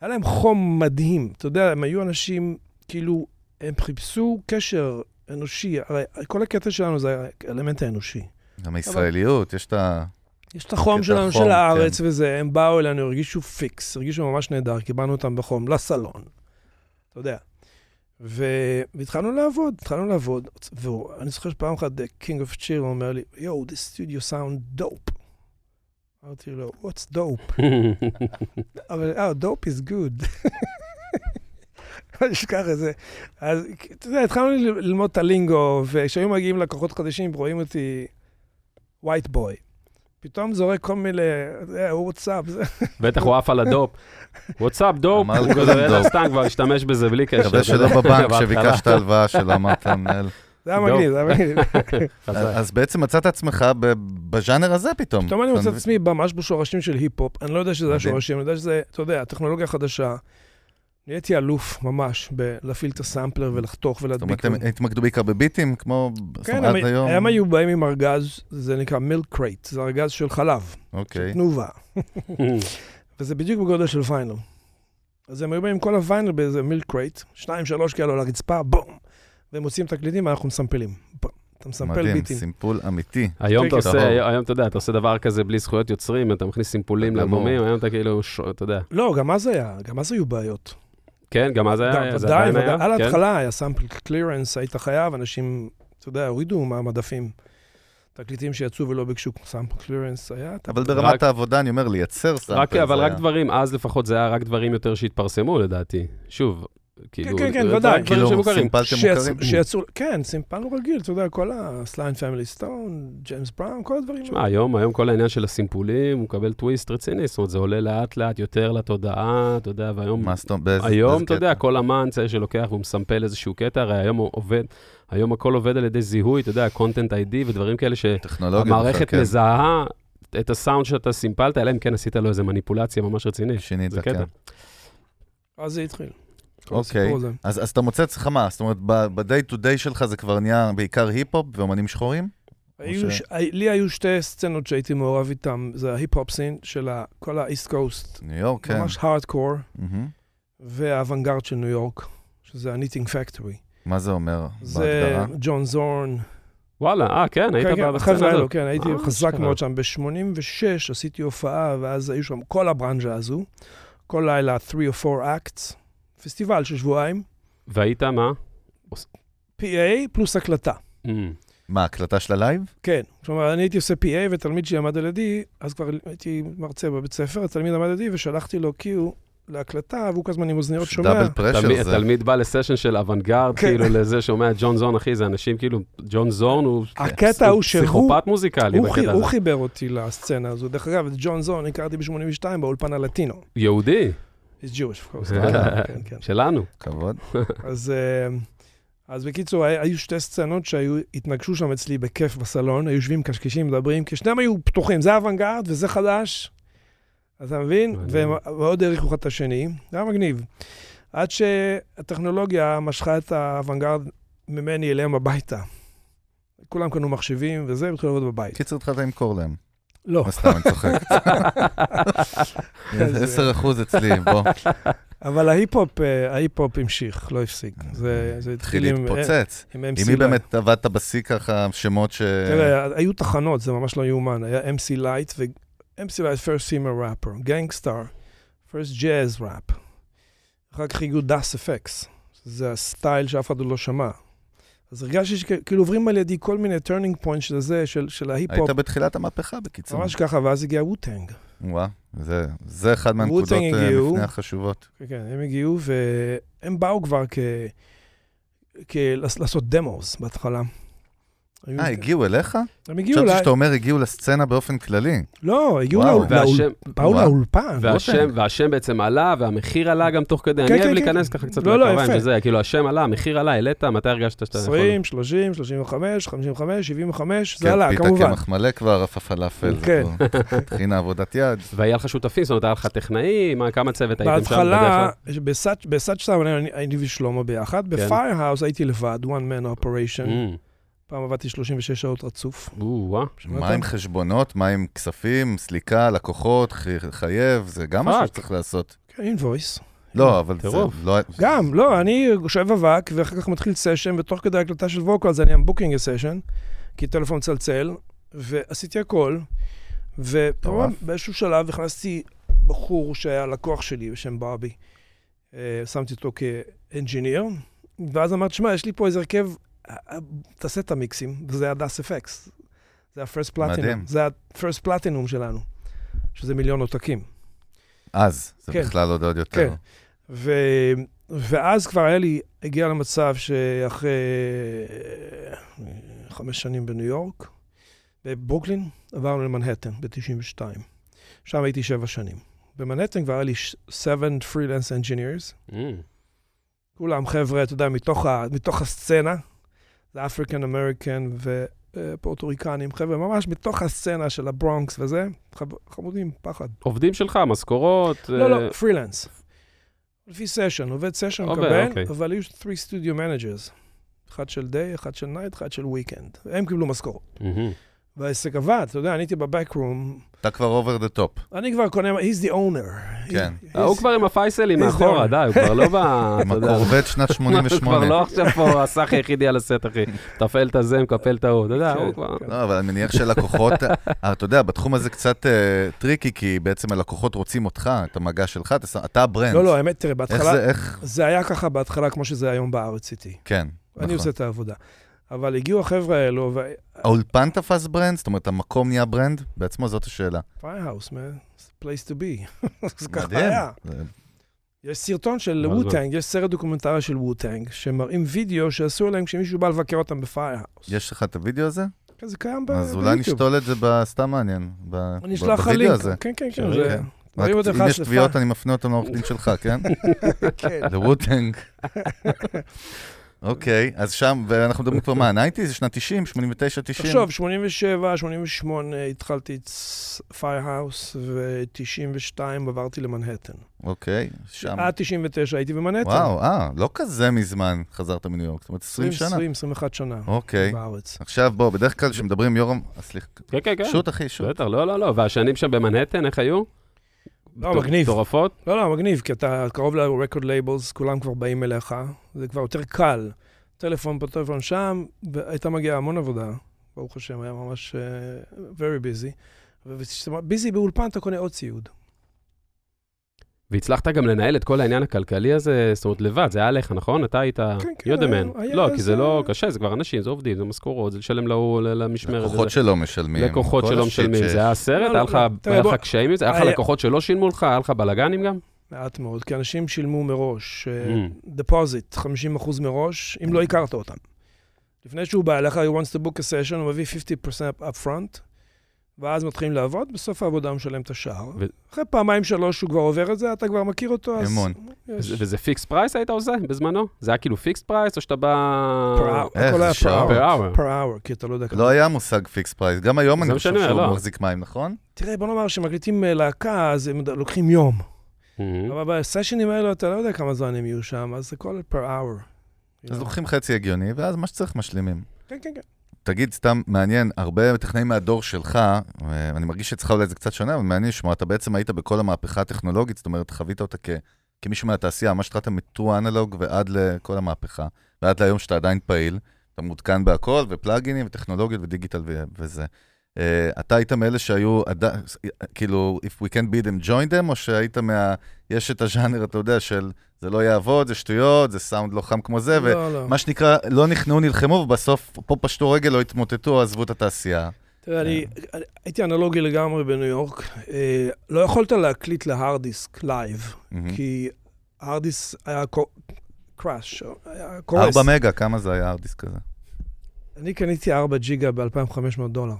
היה להם חום מדהים. אתה יודע, הם היו אנשים, כאילו, הם חיפשו קשר אנושי. הרי כל הקטע שלנו זה האלמנט האנושי. גם הישראליות, יש את ה... יש את החום שלנו, חום, של הארץ כן. וזה, הם באו אלינו, הרגישו פיקס, הרגישו ממש נהדר, קיבלנו אותם בחום, לסלון, אתה יודע. ו- והתחלנו לעבוד, התחלנו לעבוד, ואני זוכר שפעם אחת The King of Cheer אומר לי, יואו, this studio sound dope. אמרתי לו, what's dope? אבל, אה, dope is good. אני אשכח את זה. אז, אתה יודע, התחלנו ללמוד את ה lingo, וכשהיו מגיעים לקוחות חדשים, רואים אותי white boy. פתאום זורק כל מיני, אה, what's up. בטח הוא עף על ה dope. what's up dope, אמר הוא קודם כזה dope. סתם כבר השתמש בזה בלי קשר. מקווה שלא בבנק. שביקשת הלוואה של אמרת למנהל. זה היה. מגניב, זה היה מגניב. אז בעצם מצאת עצמך בז'אנר הזה פתאום. פתאום אני מוצא את עצמי ממש בשורשים של היפ-הופ. אני לא יודע שזה. השורשים, אני יודע שזה, אתה יודע, הטכנולוגיה חדשה. נהייתי אלוף ממש בלהפעיל את הסמפלר ולחתוך זאת אומרת, ולהדביק. הם התמקדו בעיקר בביטים, כמו כן, עד היום. הם היו באים עם ארגז, זה נקרא milk crate, זה ארגז של חלב, אוקיי. תנובה. וזה בדיוק בגודל של ויינל. אז הם היו באים עם כל הוויינל באיזה milk crate, שניים, שלוש כאלו על הרצפה, בום. והם מוציאים תקליטים ואנחנו מסמפלים. אתה מסמפל מדהים, ביטים. סימפול אמיתי. היום אתה. עושה, היום אתה יודע, אתה עושה דבר כזה בלי זכויות יוצרים, אתה מכניס סימפולים. לאלבומים, היום אתה כאילו, אתה יודע. לא, גם אז היה, גם אז היו בעיות. כן, גם אז היה, זה עדיין היה, על כן? ההתחלה היה sample clearance, היית חייב, אנשים, אתה יודע, הורידו מהמדפים. תקליטים שיצאו ולא ביקשו sample clearance, היה... אבל רק- ברמת העבודה, אני אומר, לייצר sample. רק, אבל רק דברים, אז לפחות זה היה רק דברים יותר שהתפרסמו לדעתי. שוב, כאילו... כן, כן, דברים- ודאי. דברים כאילו, שמוכרים. סימפלתם שיצ- מוכרים. שיצאו, כן, סימפלנו רגיל, אתה יודע, כל ה Sly and the Family Stone, ג'יימס בראון, כל הדברים. תשמע, היום, היום כל העניין של הסימפולים, הוא מקבל טוויסט רציני, זאת אומרת, זה עולה לאט לאט יותר לתודעה, אתה יודע, והיום... מה זאת אומרת, היום, אתה יודע? כל אמן צריך שלוקח והוא מסמפל איזשהו קטע, הרי היום הוא עובד, היום הכל עובד על ידי זיהוי, אתה יודע, content ID ודברים כאלה טכנולוגיה. שהמערכת כן. מזהה את הסאונד שאתה סימפלת, אלא אם כן עשית לו איזה מניפולציה ממש רצינית. שינית, זה כן. קטע. אז זה התחיל. אוקיי. אז אז אתה מוצא אצלך מה? זאת אומרת, ב-day to day שלך זה כבר נהיה בעיקר היפ-הופ ואומנים שחורים? היו ש- ש- לי היו שתי סצנות שהייתי מעורב איתן, זה ההיפ-הופ scene של כל ה East Coast, ניו יורק, כן. ממש הארדקור, מהמם. והאוונגרד של ניו יורק, שזה ה Knitting Factory. מה זה אומר זה? ג'ון זורן, וואלה, אה, כן, היית כן, כן, בסצנה הזאת. כן, הייתי אה, חזק. מאוד שם. ב-86 עשיתי הופעה, ואז היו שם כל הברנז'ה הזו, כל לילה 3 או 4 acts, פסטיבל של שבועיים, והיית מה? PA פלוס הקלטה. Mm. מה, הקלטה של הלייב? כן, כלומר, אני הייתי עושה PA ותלמיד שלי עמד על ידי, אז כבר הייתי מרצה בבית ספר, התלמיד עמד על ידי ושלחתי לו cue להקלטה, והוא כל הזמן עם אוזניות שומע. double pressure תלמיד- זה. תלמיד בא לסשן של אוונגרד, כן. כאילו לזה, שומע את ג'ון זורן, אחי, זה אנשים כאילו, ג'ון זורן הוא הקטע הוא שהוא... פסיכופת מוזיקלי הוא. חיבר אותי לסצנה הזו. דרך אגב, את ג'ון זון הכרתי ב-82 באולפן הלטינו. יהודי, He's Jewish, of course. אה. כן, כן. שלנו. כבוד. אז, אה, אז בקיצור, היו שתי סצנות שהיו, התנגשו שם אצלי בכיף בסלון, היו יושבים קשקשים, מדברים, כי שניהם היו פתוחים, זה אוונגרד וזה חדש, אתה מבין? והם מאוד העריכו אחד את השני, זה היה מגניב. עד שהטכנולוגיה משכה את האוונגרד ממני אליהם הביתה. כולם קנו מחשבים וזה, והתחילו לעבוד בבית. קיצר, התחלת למכור להם. לא. לא סתם, אני צוחק. אז, 10 אחוז אצלי, בוא. אבל ההיפ-הופ, אה, ההיפ-הופ המשיך, לא הפסיק. זה, זה התחיל עם, להתפוצץ. עם עם MC מי. באמת עבדת בשיא ככה, שמות ש... תראה, היו תחנות, זה ממש לא יאומן. היה MC Light ו-MC Light first female rapper, גנגסטאר, first jazz rap. אחר כך הגיעו דאס אפקס, זה הסטייל שאף אחד עוד לא שמע. אז הרגשתי שכאילו עוברים על ידי כל מיני turning point של זה, של, של ההיפ-הופ. היית בתחילת המהפכה, בקיצור. ממש ככה, ואז הגיע Wu-Tang. וואו, זה, זה אחד מהנקודות אה, הגיעו. לפני החשובות. כן, כן, הם הגיעו, והם באו כבר כ... כ... לעשות דמוס בהתחלה. אה, הגיעו אליך? הם הגיעו חשבתי ל... שאתה אומר הגיעו לסצנה באופן כללי. לא, הגיעו. לאולפן. והשם, בעצם עלה, והמחיר עלה גם תוך כדי. כן, אני כן, אוהב כן, להיכנס כן. ככה קצת לא, לא, לקרביים יפה. שזה, כאילו השם עלה, המחיר עלה, העלית, מתי הרגשת שאתה יכול? 20, 30, 35, 55, 75, זה כן, עלה, פיתה כמובן. קמח מלא כבר, עף הפלאפל. כן. טחינה עבודת יד. והיה לך שותפים, זאת אומרת, היה לך טכנאי, מה, כמה צוות הייתם שם? בהתחלה, אני- הייתי ושלמה ביחד, כן. ב Firehouse הייתי לבד, one man operation. פעם עבדתי 36 שעות רצוף. או, וואה. מה עם חשבונות, מה עם כספים, סליקה, לקוחות, חייב, זה גם משהו. שצריך לעשות. כן, אינבויס. לא, אבל זה. לא... גם, לא, אני יושב אבק, ואחר כך מתחיל סשן, ותוך כדי הקלטה של ווקלס אני am booking a session, כי טלפון מצלצל, ועשיתי הכל, וכמובן באיזשהו שלב הכנסתי בחור שהיה לקוח שלי בשם ברבי, אה, שמתי אותו כאנג'יניר, ואז אמרתי, שמע, יש לי פה איזה הרכב, תעשה את המיקסים, וזה היה דאס אפקס. זה ה-first מדהים. platinum, זה ה-first platinum שלנו, שזה מיליון עותקים. אז, זה כן. בכלל עוד עוד יותר. כן. ו... ואז כבר היה לי, הגיע למצב שאחרי אה, חמש שנים בניו יורק, בברוקלין, עברנו למנהטן ב-92. שם הייתי שבע שנים. במנהטן כבר היה לי ש- seven freelance engineers, Mm, כולם חבר'ה, אתה יודע, מתוך, ה... מתוך הסצנה, זה African American ופורטוריקנים, חבר'ה ממש מתוך הסצנה של הברונקס וזה, חמודים, פחד. עובדים שלך, משכורות? לא, אה, לא, פרילנס. לפי סשן, עובד סשן עובד, מקבל, אוקיי. אבל היו 3 studio managers. אחד של day, אחד של night, אחד של weekend. הם קיבלו משכורת. מהמם. והעסק עבד, אתה יודע, אני הייתי ב backroom, אתה כבר over the top. אני כבר קונה, he's the owner. כן. הוא כבר עם הפייסלים מאחורה. די, הוא כבר לא ב... עם. הקורבט שנת הוא 88. כבר לא עכשיו פה הסאחי היחידי על הסט, אחי. תפעל את הזה, מקפל את ההוא, אתה יודע, כן, הוא כבר... כן. לא, אבל אני מניח שלקוחות, אה, אתה יודע, בתחום הזה קצת אה, טריקי, כי בעצם הלקוחות רוצים אותך, את המגע שלך, אתה הברנד. לא, לא, האמת, תראה, בהתחלה, זה, היה ככה בהתחלה כמו שזה היום בארץ איתי. כן. אני נכון. עושה את העבודה. אבל הגיעו החבר'ה האלו, ו... האולפן תפס ברנד? זאת אומרת, המקום נהיה ברנד? בעצמו זאת השאלה. Firehouse, man, it's a place to be. זה ככה. היה. זה- יש סרטון של Wu-Tang, יש סרט דוקומנטרי של Wu-Tang, שמראים וידאו שעשו להם כשמישהו בא לבקר אותם ב Firehouse. יש לך את הוידאו הזה? כן, זה קיים ב- אז אולי ביוטיוב. נשתול את זה בסתם מעניין. ב- אני ב- אשלח לך בווידאו לינק. הזה. כן, כן, כן. זה- אם יש. תביעות, אני מפנה אותם לעורך דין שלך, כן? כן. ל Wu-Tang. אוקיי, אז שם, ואנחנו מדברים כבר מה, 90? זה שנת 90, 89, 90? תחשוב, 87, 88 התחלתי את Firehouse, ו-92 עברתי למנהטן. אוקיי, שם. עד 99 הייתי במנהטן. וואו, אה, לא כזה מזמן חזרת מניו יורק, זאת אומרת 20 שנה. 20, 21 שנה. אוקיי. בארץ. עכשיו בוא, בדרך כלל כשמדברים עם יורם, אה, סליחה, כן, כן, כן. shoot אחי, shoot. בטח, לא, לא, לא. והשנים שם במנהטן, איך היו? לא, מגניב. מטורפות? לא, לא, מגניב, כי אתה קרוב ל-record labels, כולם כבר באים אליך, זה כבר יותר קל. טלפון פה, טלפון שם, והייתה מגיעה המון עבודה, ברוך השם, היה ממש uh, very busy. וכשאתה ביזי באולפן, אתה קונה עוד ציוד. והצלחת גם לנהל את כל העניין הכלכלי הזה, זאת אומרת, לבד, זה היה עליך, נכון? אתה היית כן, כן, יודמן. היה- היה לא, כי זה לא קשה, זה כבר אנשים, זה עובדים, זה משכורות, זה לשלם להוא, למשמרת. לקוחות. שלא משלמים. לקוחות שלא משלמים, שיש. זה היה סרט? לא, היה לא, לך לא. היה לך בוא- קשיים עם זה? היה לך לקוחות שלא שילמו לך? היה לך בלאגנים גם? מעט מאוד, כי אנשים שילמו מראש, Mm. דפוזיט, 50% מראש, אם לא הכרת אותם. לפני שהוא בא אליך, he wants to book a session, הוא מביא 50% up front, ואז מתחילים לעבוד, בסוף העבודה הוא משלם את השאר. ו- אחרי פעמיים שלוש שהוא כבר עובר את זה, אתה כבר מכיר אותו, אז... אמון. יש. וזה- fixed price היית עושה בזמנו? זה היה כאילו fixed price, או שאתה בא... Per hour, איך, הכל היה per שעות? hour. per hour. per hour, כי אתה לא יודע כמה. לא היה מושג fixed price. גם היום אני חושב משנה, שהוא לא. מחזיק מים, נכון? תראה, בוא נאמר שמקליטים אה, להקה, אז הם לוקחים יום. מהמם. אבל בסשנים האלו אתה לא יודע כמה זמן הם יהיו שם, אז זה הכל per hour. you אז. לוקחים חצי הגיוני, ואז מה שצריך משלימים. כן, כן, כן. תגיד, סתם מעניין, הרבה טכנאים מהדור שלך, ואני מרגיש שאצלך אולי זה קצת שונה, אבל מעניין לשמוע, אתה בעצם היית בכל המהפכה הטכנולוגית, זאת אומרת, חווית אותה כ, כמישהו מהתעשייה, ממש התחלת מטרו אנלוג ועד לכל המהפכה, ועד להיום שאתה עדיין פעיל, אתה מעודכן בהכל, ופלאגינים, וטכנולוגיות ודיגיטל ו- וזה. אה, אתה היית מאלה שהיו, כאילו, if we can beat them, join them, או שהיית מה... יש את הז'אנר, אתה יודע, של זה לא יעבוד, זה שטויות, זה סאונד לא חם כמו זה, לא, לא. ומה שנקרא, לא נכנעו, נלחמו, ובסוף פה פשטו רגל, לא התמוטטו, עזבו את התעשייה. תראה, אני אני- הייתי אנלוגי לגמרי בניו יורק. אה, לא יכולת להקליט להארד דיסק לייב. כי הארד דיסק היה קראש, היה קורס. ארבע מגה, כמה זה היה הארד דיסק כזה? אני קניתי 4 ג'יגה ב-2,500 דולר.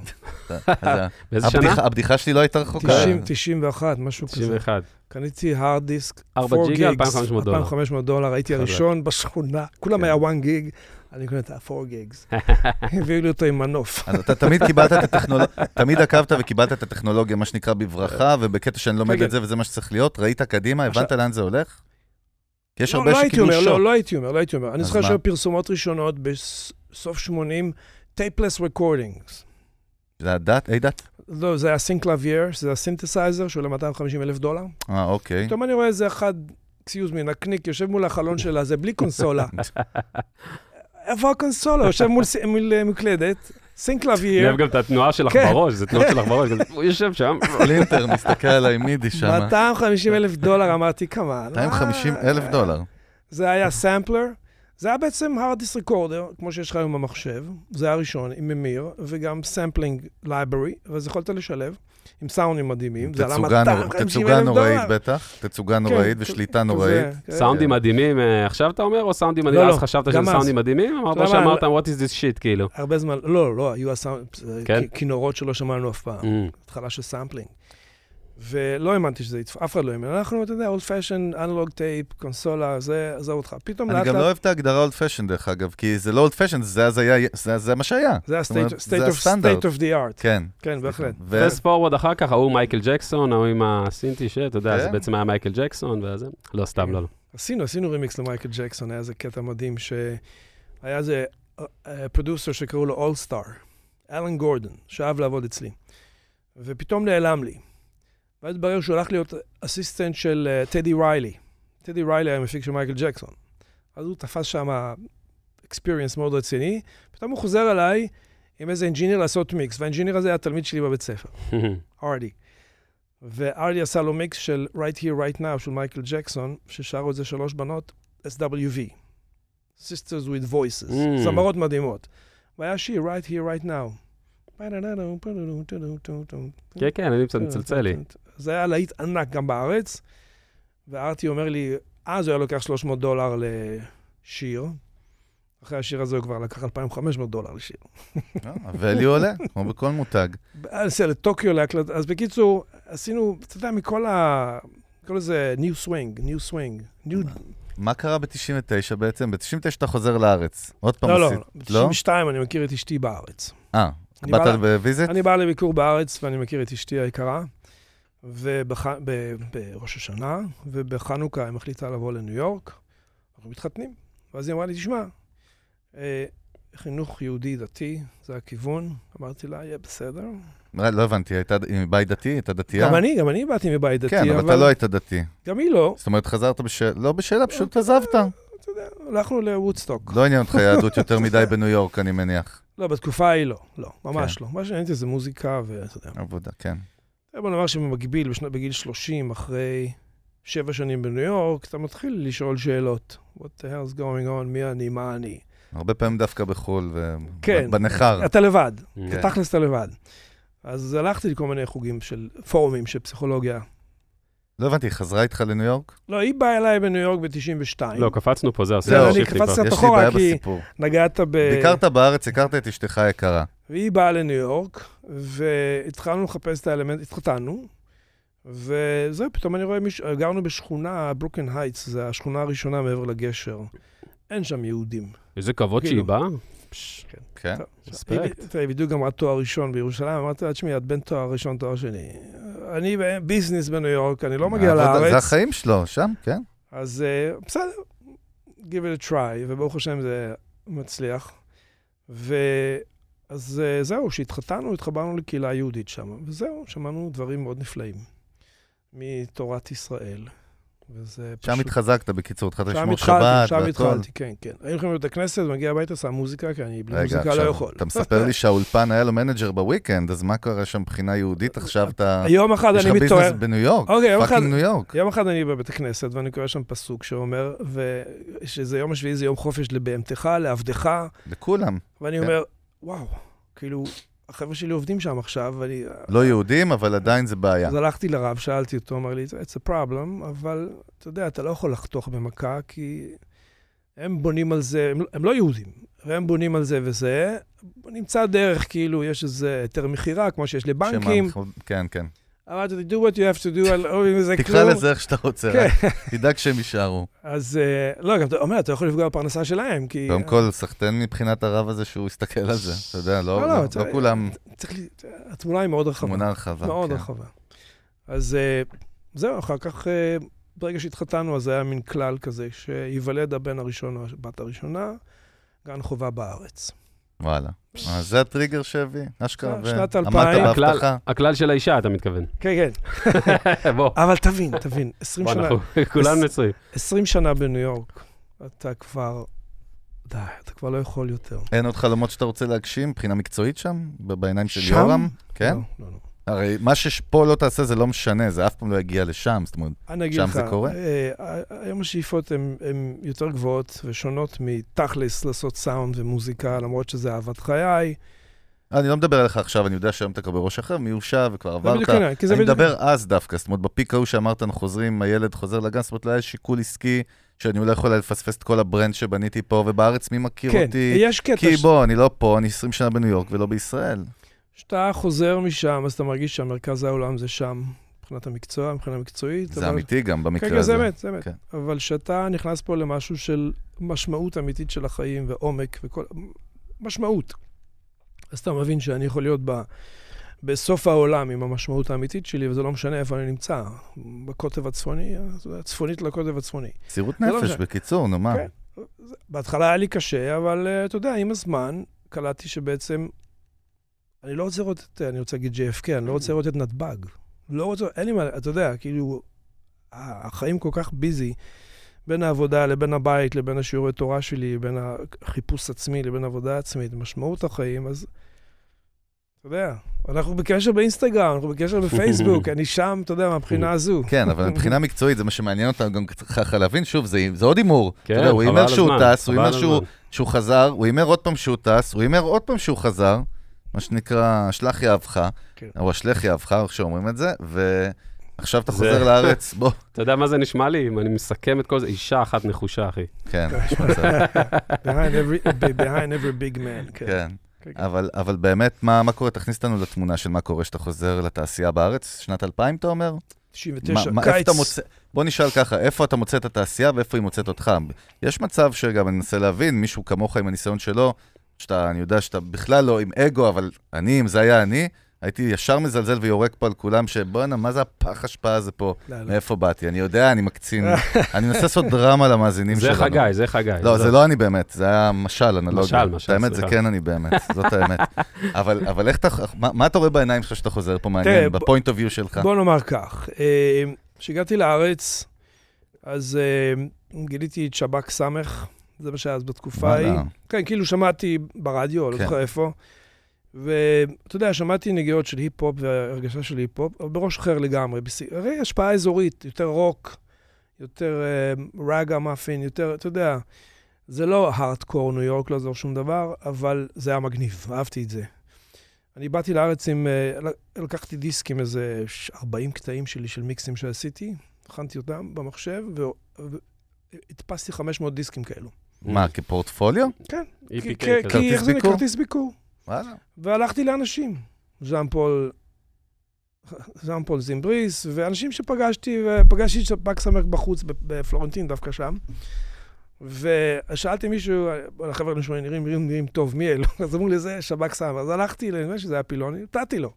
באיזה שנה? הבדיחה- שלי לא הייתה רחוקה. 90, 91, משהו כזה. 91. קניתי הארד דיסק, 4 4 ג'יגה, gigs, 2,500 דולר. 2,500 דולר, הייתי. הראשון בשכונה, כולם כן. היה 1 gig, אני קונה את ה-4 gigs. הביאו לי אותו עם מנוף. אז אתה תמיד קיבלת את הטכנולוגיה, תמיד עקבת וקיבלת את הטכנולוגיה, מה שנקרא, בברכה, ובקטע שאני לומד כן, את זה וזה מה שצריך להיות, ראית קדימה, הבנת לאן זה הולך? כי יש לא, הרבה לא שקיבלו שוק. לא, לא הייתי אומר, לא הייתי אומר. אני זוכר? שהיו פרסומות ראשונות בסוף 80, tapeless recordings. זה ה-ADAT, ADAT? לא, זה היה סינקלווייר, זה הסינתסייזר שעולה 250 אלף דולר. אה, אוקיי. פתאום אני רואה איזה אחד, excuse me, נקניק, יושב מול החלון שלה, זה בלי קונסולה. איפה הקונסולה? יושב מול ס- מול אה, מקלדת, אני אוהב גם את התנועה שלך כן. בראש, זה תנועות שלך בראש, הוא יושב שם. לינטר מסתכל עליי מידי שם. 250 אלף דולר, אמרתי, כמה? 250 אלף דולר. זה היה סמפלר, זה היה בעצם hard disk recorder, כמו שיש לך היום במחשב, זה היה הראשון, עם ממיר, וגם sampling library, ואז יכולת לשלב, עם סאונדים מדהימים, זה עלה תצוגה 250 תצוגה נוראית. בטח, תצוגה כן, נוראית ושליטה נוראית. כן. סאונדים מדהימים, אה, עכשיו אתה אומר, או סאונדים מדהימים? לא, אז לא, חשבת שזה. סאונדים מדהימים? אמרת שאמרת, what is this shit, כאילו. הרבה זמן, לא, לא, היו כן? כינורות שלא שמענו אף פעם, Mm. התחלה של sampling. ולא האמנתי שזה יתפ... אף אחד לא האמין. אנחנו, אתה יודע, old fashioned, analog tape, קונסולה, זה, עזוב אותך. פתאום אני לאט גם לא לאט, אוהב את ההגדרה old fashioned דרך אגב, כי זה לא old fashioned, זה אז היה, זה- זה מה שהיה. זה ה-state of- the art. כן. כן, בהחלט. פסט פורוורד אחר כך, ההוא מייקל ג'קסון, ההוא עם הסינטי שאתה יודע, כן. זה בעצם היה מייקל ג'קסון, וזה, לא, סתם לא. לא. עשינו, עשינו רימיקס למייקל ג'קסון, היה איזה קטע מדהים שהיה איזה פרודוסר שקראו לו אולסטאר, אלן גורדון, שאהב לעבוד אצלי. ופתאום נעלם לי. ואז התברר שהוא הלך להיות assistant של אה, טדי ריילי. טדי ריילי היה מפיק של מייקל ג'קסון. אז הוא תפס שם experience מאוד רציני, פתאום הוא חוזר אליי עם איזה engineer לעשות מיקס, וה-engineer הזה היה תלמיד שלי בבית ספר. ארדי. וארדי עשה לו מיקס של Right Here, Right Now של מייקל ג'קסון, ששרו את זה שלוש בנות, SWV, Sisters with Voices, Mm. זמרות מדהימות. והיה שיר Right Here, Right Now. כן, כן, אני קצת מצלצל לי. זה היה להיט ענק גם בארץ, וארתי אומר לי, אז הוא היה לוקח 300 דולר לשיר. אחרי השיר הזה הוא כבר לקח 2,500 דולר לשיר. ה-value עולה, כמו בכל מותג. נסע לטוקיו להקלט, אז בקיצור, עשינו, אתה יודע, מכל ה... כל איזה new swing, new swing. new... מה קרה ב-99 בעצם? ב-99 אתה חוזר לארץ. עוד פעם לא, לא, לא? ב-92 אני מכיר את אשתי בארץ. אה, באת בא- ב-visit? אני בא לביקור בארץ ואני מכיר את אשתי היקרה, ובראש השנה, ובחנוכה היא מחליטה לבוא לניו יורק, אנחנו מתחתנים. ואז היא אמרה לי, תשמע, אה, חינוך יהודי דתי, זה הכיוון. אמרתי לה, יהיה בסדר. לא הבנתי, הייתה מבית דתי? הייתה דתייה? גם אני, גם אני באתי מבית דתי, כן, אבל אתה לא היית דתי. גם היא לא. זאת אומרת, חזרת בשאלה, לא בשאלה, פשוט עזבת. אתה יודע, הלכנו לוודסטוק. לא עניין אותך יהדות יותר מדי בניו יורק, אני מניח. לא, בתקופה ההיא לא, לא, ממש כן. לא. מה שעניין אותי זה מוזיקה, ואתה יודע. עבודה, כן. בוא נאמר שבמקביל, בגיל 30, אחרי שבע שנים בניו יורק, אתה מתחיל לשאול שאלות. What the hell is going on? מי אני? מה אני? הרבה פעמים דווקא בחו"ל, כן. ובנכר. אתה לבד, כן. תכלס אתה לבד. אז הלכתי לכל מיני חוגים של פורומים של פסיכולוגיה. לא הבנתי, היא חזרה איתך לניו יורק? לא, היא באה אליי בניו יורק ב-92. לא, קפצנו פה, זהו, זהו, עשינו אני. קפצתי- קצת אחורה, כי- בסיפור. נגעת ב... ביקרת בארץ, הכרת את אשתך היקרה. והיא באה לניו יורק, והתחלנו לחפש את האלמנט, התחתנו, וזהו, פתאום אני רואה מישהו, גרנו בשכונה, ברוקלין הייטס, זו השכונה הראשונה מעבר לגשר. אין שם יהודים. איזה כבוד כאילו. שהיא באה. כן. טוב, רספקט. היא בדיוק גמרה תואר ראשון בירושלים, אמרתי לה, תשמעי, את בין תואר ראשון, תואר שני. אני ביזנס בניו יורק, אני לא מגיע העבודה- זה לארץ. החיים שלו, שם, כן. אז אה, בסדר, give it a try, וברוך השם זה מצליח. ואז אה, זהו, כשהתחתנו, התחברנו לקהילה יהודית שם, וזהו, שמענו דברים מאוד נפלאים. מתורת ישראל, וזה שם פשוט... התחזקת, בקיצור, התחלת שם לשמור התחלתי, שבת שם והכל. התחלתי, כן, כן. היינו הולכים לבית הכנסת, מגיע הביתה, שם מוזיקה, כי אני בלי רגע, מוזיקה לא עכשיו, יכול. אתה מספר לי שהאולפן היה לו manager ב-weekend, אז מה קורה שם מבחינה יהודית עכשיו? אתה... יום אחד יש אני לך מתעורר, business בניו יורק, אוקיי, יום אחד- fucking ניו יורק. יום אחד אני בבית הכנסת, ואני קורא שם פסוק שאומר, ושזה יום השביעי זה יום חופש לבהמתך, לעבדך, לכולם. ואני כן. אומר, וואו, כאילו, החבר'ה שלי עובדים שם עכשיו, ואני... לא יהודים, אבל עדיין זה בעיה. אז הלכתי לרב, שאלתי אותו, אמר לי, it's a problem, אבל אתה יודע, אתה לא יכול לחתוך במכה, כי הם בונים על זה, הם, הם לא יהודים, והם בונים על זה וזה, נמצא דרך, כאילו, יש איזה היתר מכירה, כמו שיש לבנקים. שמה- כן, כן. אמרתי, do what you have to do, אני לא מבין בזה תקרא כלום. לזה איך שאתה רוצה, כן. תדאג שהם יישארו. אז אה, לא, גם אתה אומר, אתה יכול לפגוע בפרנסה שלהם, כי... קודם כל, סחטיין מבחינת הרב הזה שהוא יסתכל על זה. אתה יודע, לא לא, לא, לא- כולם התמונה היא מאוד רחבה. תמונה רחבה. מאוד כן. רחבה. אז אה, זהו, אחר כך, אה, ברגע שהתחתנו, אז זה היה מין כלל כזה, שייוולד הבן הראשון או הבת הראשונה, גן חובה בארץ. וואלה. אז זה הטריגר שהביא, אשכרה. שנת ו- 2000. עמדת הכלל- בהבטחה. הכלל של האישה, אתה מתכוון. כן, כן. בוא, אבל תבין, תבין, 20 בוא, שנה, אנחנו כולנו נשואים. 20 שנה בניו יורק, אתה כבר, די, אתה כבר לא יכול יותר. אין עוד חלומות שאתה רוצה להגשים מבחינה מקצועית שם? בעיניים של? יורם? כן? לא, לא, לא. הרי מה שפה לא תעשה זה לא משנה, זה אף פעם לא יגיע לשם. זאת אומרת, אני אגיד שם לך, זה קורה? אה, היום השאיפות הן יותר גבוהות ושונות מתכלס לעשות סאונד ומוזיקה, למרות שזה אהבת חיי. אני לא מדבר עליך עכשיו, אני יודע שהיום אתה כבר בראש אחר, מיושב וכבר זה עברת. זה אני בדיוק... מדבר אז דווקא, זאת אומרת, בפיק ההוא שאמרת, אנחנו חוזרים, הילד חוזר לגן, זאת אומרת, לא היה שיקול עסקי, שאני אולי יכול לפספס את כל ה-brand שבניתי פה, ובארץ מי מכיר כן, אותי? יש קטע כי ש- בוא, אני לא פה, אני 20 שנה בניו יורק ולא בישראל. כשאתה חוזר משם, אז אתה מרגיש שהמרכז העולם זה שם, מבחינת המקצוע, מבחינה מקצועית. זה אבל- אמיתי גם במקרה כן, כן, הזה. זה אמת, זה אמת. כן. אבל כשאתה נכנס פה למשהו של משמעות אמיתית של החיים ועומק וכל... משמעות. אז אתה מבין שאני יכול להיות ב... בסוף העולם עם המשמעות האמיתית שלי, וזה לא משנה איפה אני נמצא. בקוטב הצפוני, צפונית לקוטב הצפוני. מסירות זה לא נפש, משנה. בקיצור, נו מה. כן. בהתחלה היה לי קשה, אבל uh, אתה יודע, עם הזמן קלטתי שבעצם אני לא רוצה לראות את, אני רוצה להגיד JFK, אני לא רוצה לראות את נתב"ג. לא רוצה, אין לי מה, אתה יודע, כאילו, החיים כל כך ביזי בין העבודה לבין הבית, לבין השיעורי תורה שלי, בין החיפוש עצמי לבין עבודה עצמית, משמעות החיים, אז אתה יודע, אנחנו בקשר באינסטגרם, אנחנו בקשר בפייסבוק, אני שם, אתה יודע, מהבחינה הזו. כן, אבל מבחינה מקצועית, זה מה שמעניין אותנו גם ככה להבין, שוב, זה זה עוד הימור. כן, הוא חבל הימר על שהוא הזמן, טס, הוא הימר שהוא- הזמן. שהוא חזר, הוא הימר עוד פעם שהוא טס, הוא הימר עוד פעם שהוא חזר, מה שנקרא, שלח יהבך, כן. או אשלך יהבך, איך שאומרים את זה, ועכשיו אתה זה- חוזר לארץ, בוא, אתה יודע מה זה נשמע לי? אם אני מסכם את כל זה, אישה אחת נחושה, אחי. כן, מצב, behind every, behind every big man, כן. כן. כן, כן. אבל, אבל באמת, מה, מה קורה? תכניס אותנו לתמונה של מה קורה כשאתה חוזר לתעשייה בארץ, שנת 2000, אתה אומר? 99, מה, מה, איפה קיץ. אתה מוצא, בוא נשאל ככה, איפה אתה מוצא את התעשייה ואיפה היא מוצאת אותך? יש מצב שגם אני מנסה להבין, מישהו כמוך עם הניסיון שלו, שאתה, אני יודע שאתה בכלל לא עם אגו, אבל אני, אם זה היה אני, הייתי ישר מזלזל ויורק פה על כולם, שבואנה, מה זה הפח השפעה הזה פה? לא, לא. מאיפה באתי? אני יודע, אני מקצין, אני מנסה לעשות דרמה למאזינים זה שלנו. חגי, זה חגי. לא, זה לא אני באמת, זה היה משל, אנלוגיה. משל, משל, האמת, זה סליחה. כן אני באמת, זאת האמת. אבל אבל איך אתה, מה מה אתה רואה בעיניים שלך שאתה חוזר פה מעניין, ב-point of view שלך? בוא נאמר כך, אה, כשהגעתי לארץ, אז אה, גיליתי את שב"ק ס', זה מה שהיה אז בתקופה ההיא. כן, כאילו שמעתי ברדיו, לא כן. זוכר איפה. ואתה יודע, שמעתי נגיעות של היפ-הופ והרגשה של היפ-הופ, אבל בראש אחר לגמרי. בס- הרי השפעה אזורית, יותר רוק, יותר uh, רגה מאפין, יותר, אתה יודע, זה לא הארדקור ניו יורק, לא עזור שום דבר, אבל זה היה מגניב, אהבתי את זה. אני באתי לארץ עם, uh, לקחתי דיסק עם איזה ש- 40 קטעים שלי של מיקסים שעשיתי, הכנתי אותם במחשב, והדפסתי 500 דיסקים כאלו. מה, כפורטפוליו? כן, EPK כי- איך זה נקרא? ביקור? כרטיס ביקור. וואלה. והלכתי לאנשים, ז'אן פול, ז'אן פול זימבריס, ואנשים שפגשתי, ופגשתי את שב"ק ס' בחוץ, בפלורנטין דווקא שם. ושאלתי מישהו, החבר'ה נראים, נראים, נראים טוב, מי אלו? אז אמרו לי, זה שב"ק ס'. אז הלכתי, נדמה לי שזה היה פילוני, נתתי לו.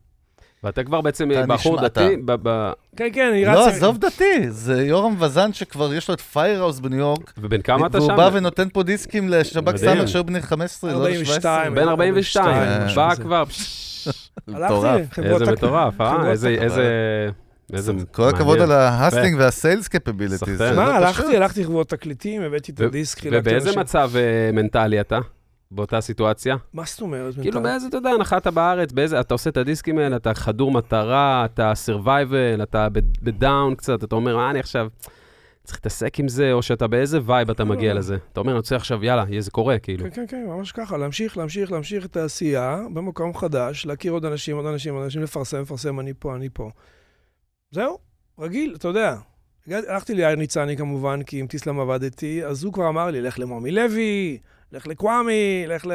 ואתה כבר בעצם בחור דתי, אתה- ב- ב- כן, כן, אני רץ... לא, עזוב דתי, זה יורם וזאן שכבר יש לו את פיירהאוס בניו יורק, ובן כמה אתה והוא שם? בא ונותן פה דיסקים לשב"ק ס' שהיו בני 15, לא 42. 17. בן 42, כן. בא כבר, מטורף. איזה מטורף, אה? איזה- איזה כל הכבוד. על ה hustling וה sales capabilities. מה, הלכתי, הלכתי לחברות תקליטים, הבאתי את הדיסק, ובאיזה. מצב אה, מנטלי אתה? באותה סיטואציה? מה זאת אומרת? כאילו? באיזה, אתה יודע, נחת בארץ, באיזה, אתה עושה את הדיסקים האלה, אתה חדור מטרה, אתה survival, אתה ב down קצת, אתה אומר, מה אני עכשיו צריך להתעסק עם זה, או שאתה באיזה vibe אתה מגיע. לזה. אתה אומר, אני רוצה עכשיו, יאללה, יהיה זה קורה, כאילו. כן, כן, כן, ממש ככה, להמשיך, להמשיך, להמשיך את העשייה במקום חדש, להכיר עוד אנשים, עוד אנשים, עוד אנשים, לפרסם, לפרסם, אני פה, אני פה. זהו, רגיל, אתה יודע. הלכתי ליאיר ניצני כמובן, כי עם טיסלאם עבדתי, אז הוא כבר אמר לי, לך למומי לוי, לך לקוואמי, לך ל...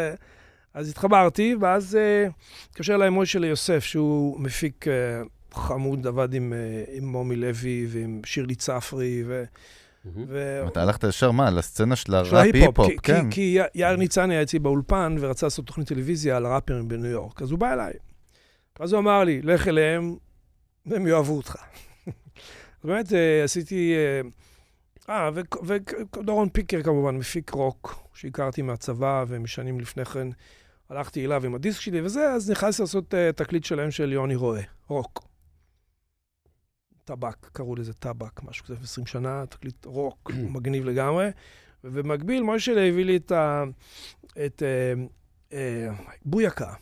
אז התחברתי, ואז אה, התקשר אליי מוישה ליוסף, שהוא מפיק אה, חמוד, עבד עם, אה, עם מומי לוי ועם שירלי צפרי, ו... ו... אתה הלכת ישר, מה, לסצנה של של הראפ ההיפ-הופ, היפ-הופ, כי- כן. כי- יאיר ניצני היה אצלי באולפן ורצה לעשות תוכנית טלוויזיה על ראפרים בניו יורק, אז הוא בא אליי. אז הוא אמר לי, לך אליהם, והם יאהבו אותך. באמת עשיתי... אה, ודורון פיקר כמובן, מפיק רוק, שהכרתי מהצבא ומשנים לפני כן. הלכתי אליו עם הדיסק שלי וזה, אז נכנסתי לעשות אה, תקליט שלהם של יוני רואה, רוק. טבק, קראו לזה טבק, משהו כזה, 20 שנה, תקליט רוק, מגניב לגמרי. ובמקביל, מוישה הביא לי את, ה, את אה, אה, בויקה,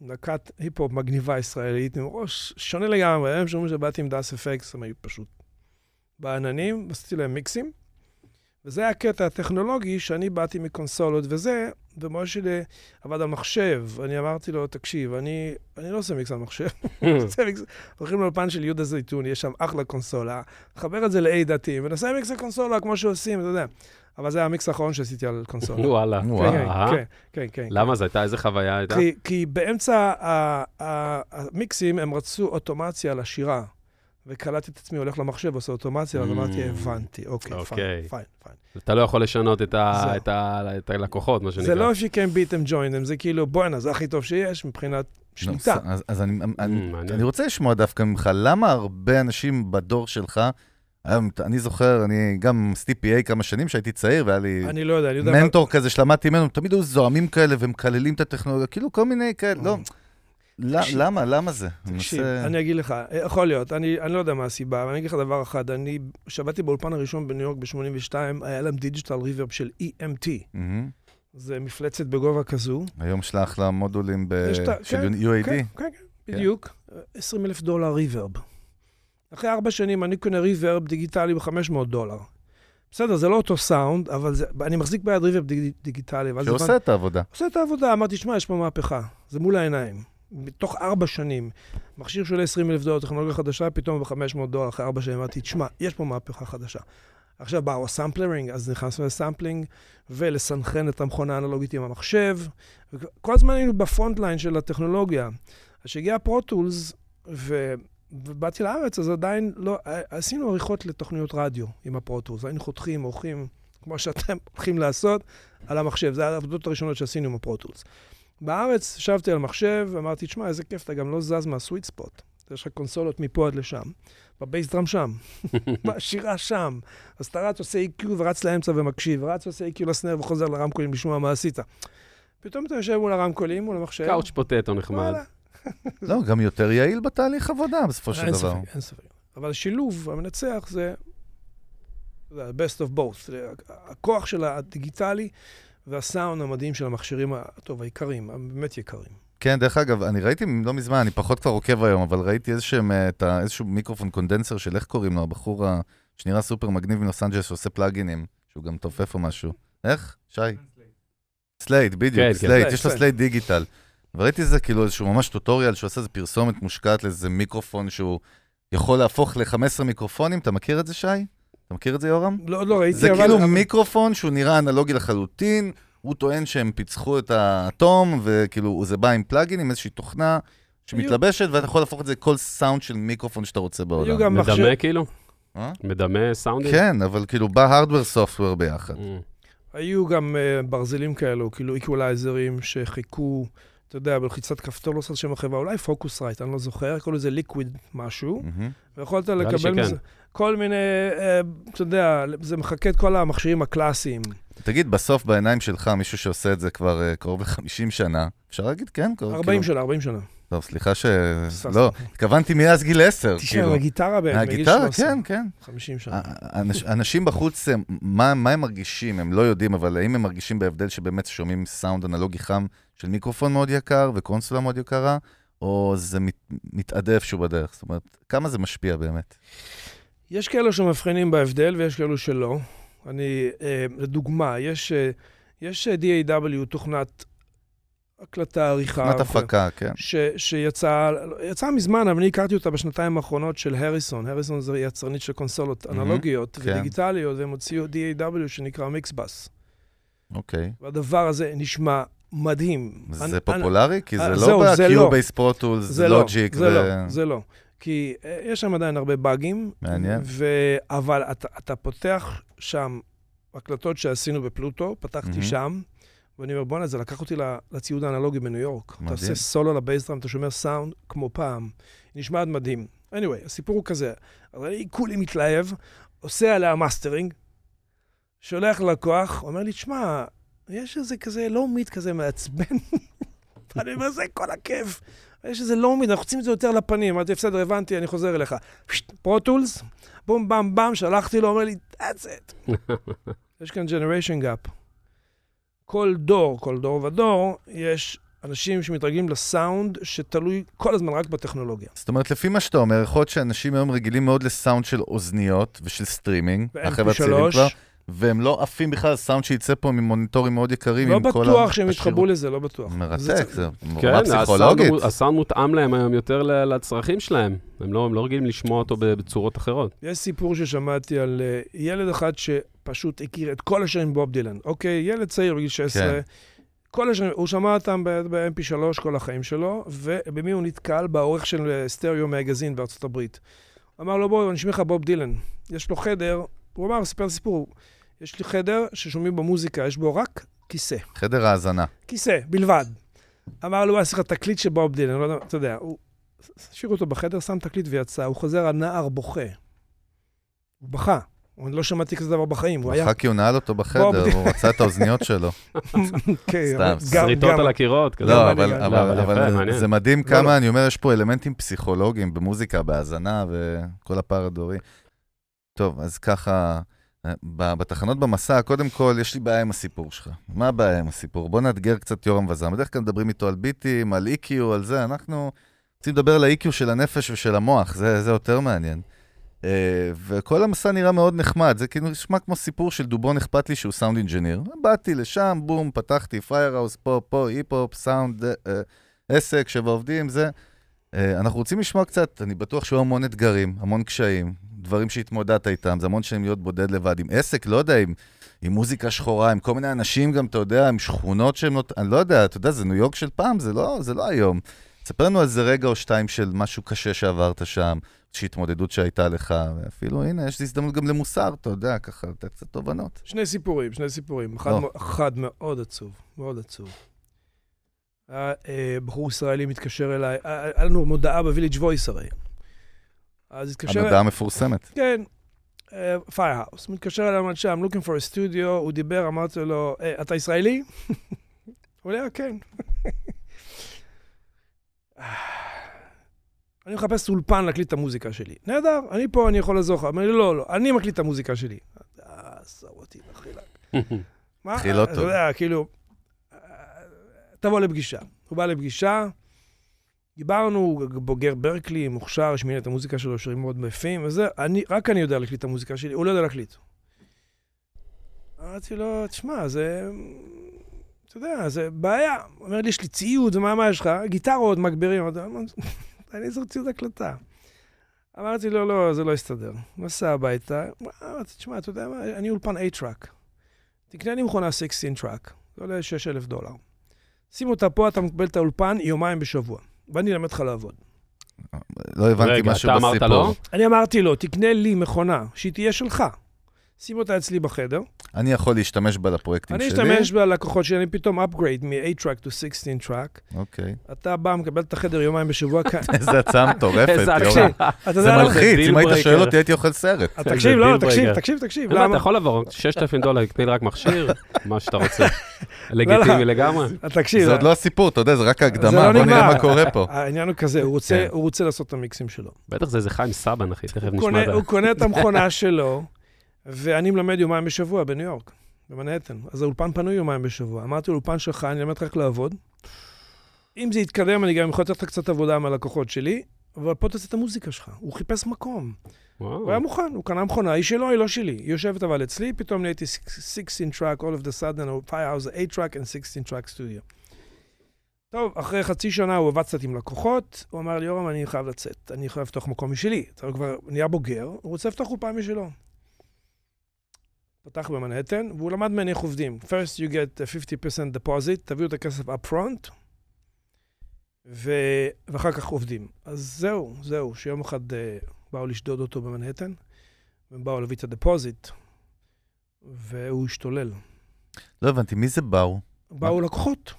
להקת היפ-הופ מגניבה ישראלית, עם ראש שונה לגמרי. הם שאומרים שבאתי עם דאס אפקס, הם היו פשוט בעננים, עשיתי להם מיקסים. וזה היה הקטע הטכנולוגי, שאני באתי מקונסולות וזה, ומוישה עבד על מחשב. אני אמרתי לו, תקשיב, אני, אני לא עושה מיקס על מחשב. הולכים לאולפן של יהודה זייתון, יש שם אחלה קונסולה, חבר את זה ל-A דתיים, ונעשה מיקס הקונסולה כמו שעושים, אתה יודע. אבל זה המיקס האחרון שעשיתי על קונסולה. וואלה. כן, אה? כן, כן, כן. למה זה הייתה, איזה חוויה הייתה? כי, כי באמצע המיקסים הם רצו אוטומציה לשירה, וקלטתי את עצמי הולך למחשב ועושה אוטומציה, אז Mm. אמרתי, הבנתי, אוקיי, אוקיי. פיין, פיין, פיין. אתה לא יכול לשנות את זהו. את הלקוחות, מה שנקרא. זה לא if you can beat them, join them, זה כאילו, בואנה, זה הכי טוב שיש מבחינת שליטה. נו, אז- אז אני- רוצה לשמוע דווקא ממך, למה הרבה אנשים בדור שלך, אני זוכר, אני גם עשיתי PA כמה שנים שהייתי צעיר, והיה לי אני לא יודע, אני יודע... מנטור כזה שלמדתי ממנו, תמיד היו זועמים כאלה ומקללים את הטכנולוגיה, כאילו כל מיני כאלה, לא. ל- תקשיב. למה? למה זה? תקשיב, אני אגיד לך, יכול להיות, אני, אני לא יודע מה הסיבה, אבל אני אגיד לך דבר אחד, אני, כשעבדתי באולפן הראשון בניו יורק ב-82, היה להם digital reverb של EMT, מהמם. זה מפלצת בגובה כזו. היום יש לה מודולים ב- ה- של כן, UAD. כן, כן, כן, בדיוק, 20 אלף דולר reverb. אחרי ארבע שנים אני קונה reverb דיגיטלי ב-500 דולר. בסדר, זה לא אותו סאונד, אבל זה, אני מחזיק ביד reverb דיג, דיגיטלי. שעושה את העבודה. עושה את העבודה, אמרתי, שמע, יש פה מהפכה, זה מול העיניים. בתוך ארבע שנים, מכשיר שעולה 20 אלף דולר, טכנולוגיה חדשה, פתאום ב-500 דולר אחרי ארבע שנים, אמרתי, תשמע, יש פה מהפכה חדשה. עכשיו באו ה sampling, אז נכנסנו ל sampling, ולסנכרן את המכונה האנלוגית עם המחשב. כל הזמן היינו ב front line של הטכנולוגיה. אז כשהגיע פרוטולס, ו... ובאתי לארץ, אז עדיין לא... עשינו עריכות לתוכניות רדיו עם הפרוטולס. היינו חותכים, עורכים, כמו שאתם הולכים לעשות, על המחשב. זה העבודות הראשונות שעשינו עם הפרוטולס. בארץ ישבתי על מחשב ואמרתי, תשמע, איזה כיף, אתה גם לא זז מה sweet spot. יש לך קונסולות מפה עד לשם. ב bass drum שם, בשירה שם. אז אתה רץ, עושה EQ ורץ לאמצע ומקשיב, רץ, עושה EQ ל snare וחוזר לרמקולים לשמוע מה עשית. פתאום אתה יושב מול הרמקולים, מול המחשב. קאוץ' פוטטו נחמד. לא, גם יותר יעיל בתהליך עבודה בסופו של אין דבר. ספק, אין ספק. אבל השילוב המנצח זה, זה ה-best of both. הכוח של הדיגיטלי והסאונד המדהים של המכשירים, טוב, היקרים, הבאמת יקרים. כן, דרך אגב, אני ראיתי לא מזמן, אני פחות כבר עוקב היום, אבל ראיתי איזשהם, אה, את ה- איזשהו מיקרופון condenser של איך קוראים לו, הבחור ה- שנראה סופר מגניב מלוס אנג'לס שעושה פלאגינים, שהוא גם תופף או משהו. איך? שי? סלייט, כן, בדיוק, כן. סלייט, סלייט, יש לו סלייט. סלייט digital. וראיתי איזה כאילו איזשהו ממש tutorial שהוא עושה איזה פרסומת מושקעת לאיזה מיקרופון שהוא יכול להפוך ל-15 מיקרופונים, אתה מכיר את זה, שי? אתה מכיר את זה, יורם? לא, לא ראיתי, זה אבל... כאילו אבל- מיקרופון שהוא נראה אנלוגי לחלוטין, הוא טוען שהם פיצחו את האטום, וכאילו זה בא עם plugin, עם איזושהי תוכנה שמתלבשת, ואתה יכול להפוך את זה לכל סאונד של מיקרופון שאתה רוצה בעולם. היו גם. מדמה כאילו? אה? מדמה סאונדים? כן, אבל כאילו בא הארדוור סופטוור ביחד. Mm. היו גם uh, ברזלים כאלו, כאילו איקוולייזרים שחיכו, אתה יודע, בלחיצת כפתור, לא עושה שם החברה, אולי פוקוס רייט, אני לא זוכר, קוראים לזה ליקוויד משהו. ויכולת לקבל. מזה כל מיני, uh, אתה יודע, זה מחקה את כל המכשירים הקלאסיים. תגיד, בסוף בעיניים שלך, מישהו שעושה את זה כבר אה, קרוב ל-50 שנה, אפשר להגיד כן? קרוב, 40 כאילו, שנה, 40 שנה. טוב, סליחה ש... לא. התכוונתי מאז גיל עשר, תשמע, כאילו. הגיטרה באמת, 13. כן, כן. 50 שנה. אנש- אנשים בחוץ, מה, הם מרגישים? הם לא יודעים, אבל האם הם מרגישים בהבדל שבאמת שומעים סאונד אנלוגי חם של מיקרופון מאוד יקר וקונסולה מאוד יקרה, או זה מת, מתאדה איפשהו בדרך? זאת אומרת, כמה זה משפיע באמת? יש כאלו שמבחינים בהבדל ויש כאלו שלא. אני, אה, לדוגמה, יש, אה, יש אה, DAW, תוכנת הקלטה, עריכה. תוכנת הפקה, כן. ש, שיצאה יצאה מזמן, אבל אני הכרתי אותה בשנתיים האחרונות של הריסון. הריסון זה יצרנית של קונסולות אנלוגיות כן. ודיגיטליות, והם הוציאו DAW שנקרא מיקסבאס. אוקיי. והדבר הזה נשמע מדהים. זה אני- פופולרי? כי אה, זה זהו, לא לא. ב-Cubase Pro Tools, זה לא, לוג'יק, זה לא, זה לא. כי אה, יש שם עדיין הרבה באגים. מעניין. ו... אבל אתה, אתה פותח שם הקלטות שעשינו בפלוטו, פתחתי מהמם. שם, ואני אומר, בואנה, זה לקח אותי לציוד האנלוגי בניו יורק. אתה מדהים. עושה סולו ל bass drum, אתה שומע סאונד כמו פעם. נשמע עד מדהים. anyway, הסיפור הוא כזה, אז אני כולי מתלהב, עושה עליה מאסטרינג, שולח ללקוח, אומר לי, תשמע, יש איזה כזה low mid כזה מעצבן. אני אומר, זה כל הכיף. יש איזה low mid, אנחנו רוצים את זה יותר לפנים. אמרתי, בסדר, הבנתי, אני חוזר אליך. פרוטולס, בום, במ, במ, שלחתי לו, אומר לי, that's it. יש כאן generation gap. כל דור, כל דור ודור, יש אנשים שמתרגלים לסאונד שתלוי כל הזמן רק בטכנולוגיה. זאת אומרת, לפי מה שאתה אומר, יכול להיות שאנשים היום רגילים מאוד לסאונד של אוזניות ושל סטרימינג, החבר'ה הצעירים כבר, והם לא עפים בכלל על סאונד שיצא פה ממוניטורים מאוד יקרים. לא עם כל בטוח ה- שהם השירות. יתחברו לזה, לא בטוח. מרתק, זה כן, רמה הסאונד פסיכולוגית. הוא- הסאונד מותאם להם היום יותר לצרכים שלהם. הם לא הם לא רגילים לשמוע אותו בצורות אחרות. יש סיפור ששמעתי על אה, ילד אחד שפשוט הכיר את כל השירים בוב דילן. אוקיי, ילד צעיר בגיל 16. כן. כל השירים, הוא שמע אותם ב-MP3 כל החיים שלו, ובמי הוא נתקל? בעורך של אה, סטריאו מגזין בארצות הברית. אמר לו, בוא, אני אשמיע לך בוב דילן. יש לו חדר, הוא אמר, סיפר סיפור, יש לי חדר ששומעים בו מוזיקה, יש בו רק כיסא. חדר האזנה. כיסא, בלבד. אמר לו, בוא, אעשה לך תקליט של בוב דילן, לא יודע, אתה יודע, הוא השאיר אותו בחדר, שם תקליט ויצא, הוא חוזר, הנער בוכה. הוא בכה. אני לא שמעתי כזה דבר בחיים, הוא היה... אחר כי הוא נעל אותו בחדר, הוא רצה את האוזניות שלו. כן, סתם, שריטות על הקירות, כזה. לא, אבל, לא, אבל מעניין. זה מדהים לא, כמה, לא. אני אומר, יש פה אלמנטים פסיכולוגיים במוזיקה, בהאזנה וכל הפער הדורי. טוב, אז ככה, אה, בתחנות במסע, קודם כל, יש לי בעיה עם הסיפור שלך. מה הבעיה עם הסיפור? בוא נאתגר קצת יורם וזם. בדרך כלל מדברים איתו על ביטים, על EQ, על זה, אנחנו רוצים לדבר על ה-EQ של הנפש ושל המוח, זה, זה יותר מעניין. Uh, וכל המסע נראה מאוד נחמד, זה כאילו נשמע כמו סיפור של דובון אכפת לי שהוא sound engineer. באתי לשם, בום, פתחתי פיירהאוס, פה, פה, היפ-הופ, סאונד, uh, עסק, שבע עובדים, זה. Uh, אנחנו רוצים לשמוע קצת, אני בטוח שהיו המון אתגרים, המון קשיים, דברים שהתמודדת איתם, זה המון שנים להיות בודד לבד, עם עסק, לא יודע, עם, עם מוזיקה שחורה, עם כל מיני אנשים גם, אתה יודע, עם שכונות שהם לא, אני לא יודע, אתה יודע, זה ניו יורק של פעם, זה לא, זה לא היום. ספר לנו על זה רגע או שתיים של משהו קשה שעברת שם, איזושהי התמודדות שהייתה לך, ואפילו, הנה, יש לי הזדמנות גם למוסר, אתה יודע, ככה, לתת קצת תובנות. שני סיפורים, שני סיפורים. אחד, לא. אחד מאוד עצוב, מאוד עצוב. היה אה, בחור ישראלי מתקשר אליי, היה היה לנו מודעה בוויליג' ווייס הרי. אז התקשר... המודעה המפורסמת. כן, פיירהאוס. מתקשר אליי, אמר שם, looking for a studio, הוא דיבר, אמרתי לו, "אה, אתה ישראלי? הוא אומר, כן. אני מחפש אולפן להקליט את המוזיקה שלי. נהדר, אני פה, אני יכול לעזור לך. אמר לי, לא, לא, אני מקליט את המוזיקה שלי. אה, עזוב אותי, דחילק. מה? התחיל לא אתה טוב. יודע, כאילו, אה, תבוא לפגישה. הוא בא לפגישה, דיברנו, הוא בוגר ברקלי, מוכשר, השמיע את המוזיקה שלו, שירים מאוד יפים, וזה, אני, רק אני יודע להקליט את המוזיקה שלי, הוא לא יודע להקליט. אמרתי לו, תשמע, זה, אתה יודע, זה בעיה. הוא אומר לי, יש לי ציוד, ומה, מה יש לך? גיטרות, מגבירים. אמרתי לו, אני צריך ציוד הקלטה. אמרתי לו, לא, זה לא יסתדר. נסע הביתה, אמרתי, תשמע, אתה יודע מה, אני אולפן A-Track. תקנה לי מכונה 16 טראק, זה עולה 6,000 דולר. שים אותה פה, אתה מקבל את האולפן יומיים בשבוע. ואני אלמד אותך לעבוד. לא הבנתי רגע, משהו אתה אמרת בסיפור. לא? אני אמרתי לו, תקנה לי מכונה, שהיא תהיה שלך. שים אותה אצלי בחדר. אני יכול להשתמש בה לפרויקטים אני שלי. אשתמש בלקוחות שלי, אני פתאום upgrade מ-8-track to 16-track. אוקיי. אתה בא, מקבל את החדר יומיים בשבוע, כאן. איזה הצעה מטורפת, יורם. זה? מלחיץ, אם היית. שואל אותי הייתי אוכל סרט. אה, תקשיב, לא, תקשיב. תקשיב, תקשיב. אתה? יכול לעבור, 6,000 דולר, תקנה לי רק מכשיר, מה שאתה רוצה. לא. לגיטימי לגמרי. אה, תקשיב, זה עוד לא הסיפור, אתה יודע, זה רק ההקדמה, לא בוא נראה. מה קורה פה. העניין הוא כזה, הוא רוצה- כן. הוא רוצה לעשות את המיקסים שלו. בטח זה איזה חיים סבן, אחי, תכף הוא נשמע. הוא קונה את המכונה שלו, ואני מלמד יומיים בשבוע בניו יורק, במנהטן. אז האולפן פנוי יומיים בשבוע. אמרתי לו, אולפן שלך, אני אלמד איך לעבוד. אם זה יתקדם, אני גם יכול לתת לך קצת עבודה מהלקוחות שלי, אבל פה תעשה את המוזיקה שלך. הוא חיפש מקום. וואו. הוא היה מוכן, הוא קנה מכונה, היא שלו, היא לא שלי. היא יושבת אבל אצלי, פתאום נהייתי 16 track, all of the sudden, or 5 hours, 8 track and 16 track studio. טוב, אחרי חצי שנה הוא עבד קצת עם לקוחות, הוא אמר לי, יורם, אני חייב לצאת, אני חייב לפתוח מקום משלי. אתה כבר נהיה בוגר, הוא רוצה לפתוח אולפן משלו. פתח במנהטן, והוא למד ממני איך עובדים. First you get a 50% deposit, תביאו את הכסף up front, ו... ואחר כך עובדים. אז זהו, זהו, שיום אחד uh, באו לשדוד אותו במנהטן, והם באו להביא את הדפוזיט, והוא השתולל. לא הבנתי, מי זה באו? באו לקוחות.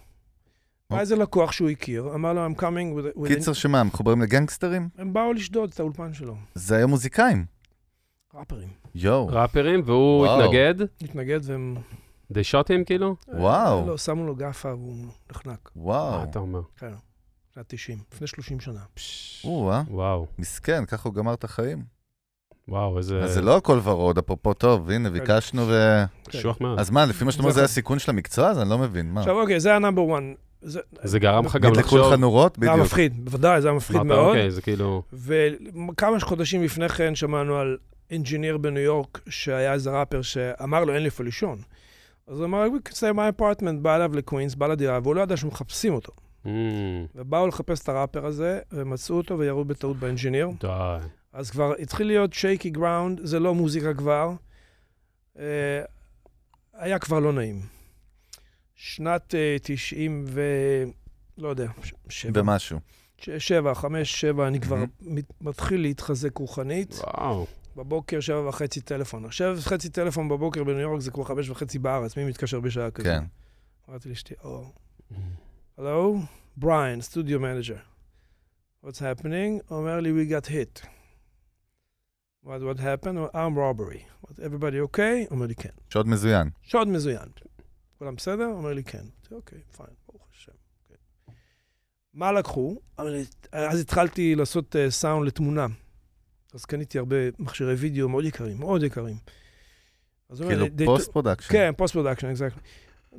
בא. איזה לקוח שהוא הכיר, אמר לו, I'm coming with... with קיצר שמה, מחוברים לגנגסטרים? הם באו לשדוד את האולפן שלו, זה היה מוזיקאים. ראפרים. יואו, ראפרים, והוא וואו. התנגד, התנגד והם... shot him כאילו? וואו. לא, שמו לו גאפה והוא נחנק. מה וואו. אתה אומר? כן, שנת 90, לפני 30 שנה. או-אה, וואו, מסכן, ככה הוא גמר את החיים. וואו, איזה... אז זה לא הכל ורוד, אפרופו טוב, הנה, ביקשנו ו... קשוח מאוד. אז מה, לפי מה שאתה אומר, זה. הסיכון של המקצוע? אז אני לא מבין, מה? עכשיו, אוקיי, זה ה number 1. זה זה גרם לך גם נדלקו לחשוב... לך נורות? זה היה בדיוק. מפחיד, בוודאי, זה היה מפחיד מאוד. אוקיי, זה כאילו... וכמה חודשים לפני כן שמענו על engineer בניו יורק, שהיה איזה ראפר שאמר לו, אין לי איפה לישון. אז הוא אמר, you could stay my apartment, בא אליו לקווינס, בא לדירה, והוא לא ידע שמחפשים אותו. "מ, ובאו לחפש את הראפר הזה, ומצאו אותו וירו בטעות ב engineer. די. אז כבר התחיל להיות shaky ground, זה לא מוזיקה כבר. אה, היה כבר לא נעים. שנת אה, 90 ו... לא יודע, שבע. במשהו. ש- שבע, חמש, שבע, אני כבר מתחיל להתחזק רוחנית. וואו. בבוקר, שבע וחצי טלפון. שבע וחצי טלפון בבוקר בניו יורק זה כבר חמש וחצי בארץ, מי מתקשר בשעה כזאת? כן. אמרתי לאשתי, או, הלו, בריין, studio manager. What's happening? הוא אומר לי, we got hit. What, what happened? Armed robbery. What, everybody okay? אומר לי, כן. שוד מזוין. שוד מזוין. כולם בסדר? אומר לי, כן. אוקיי, fine, ברוך השם. אוקיי. מה לקחו? לי, אז התחלתי לעשות סאונד לתמונה. אז קניתי הרבה מכשירי וידאו מאוד יקרים, מאוד יקרים. הוא כאילו post production. כן, post production, exactly.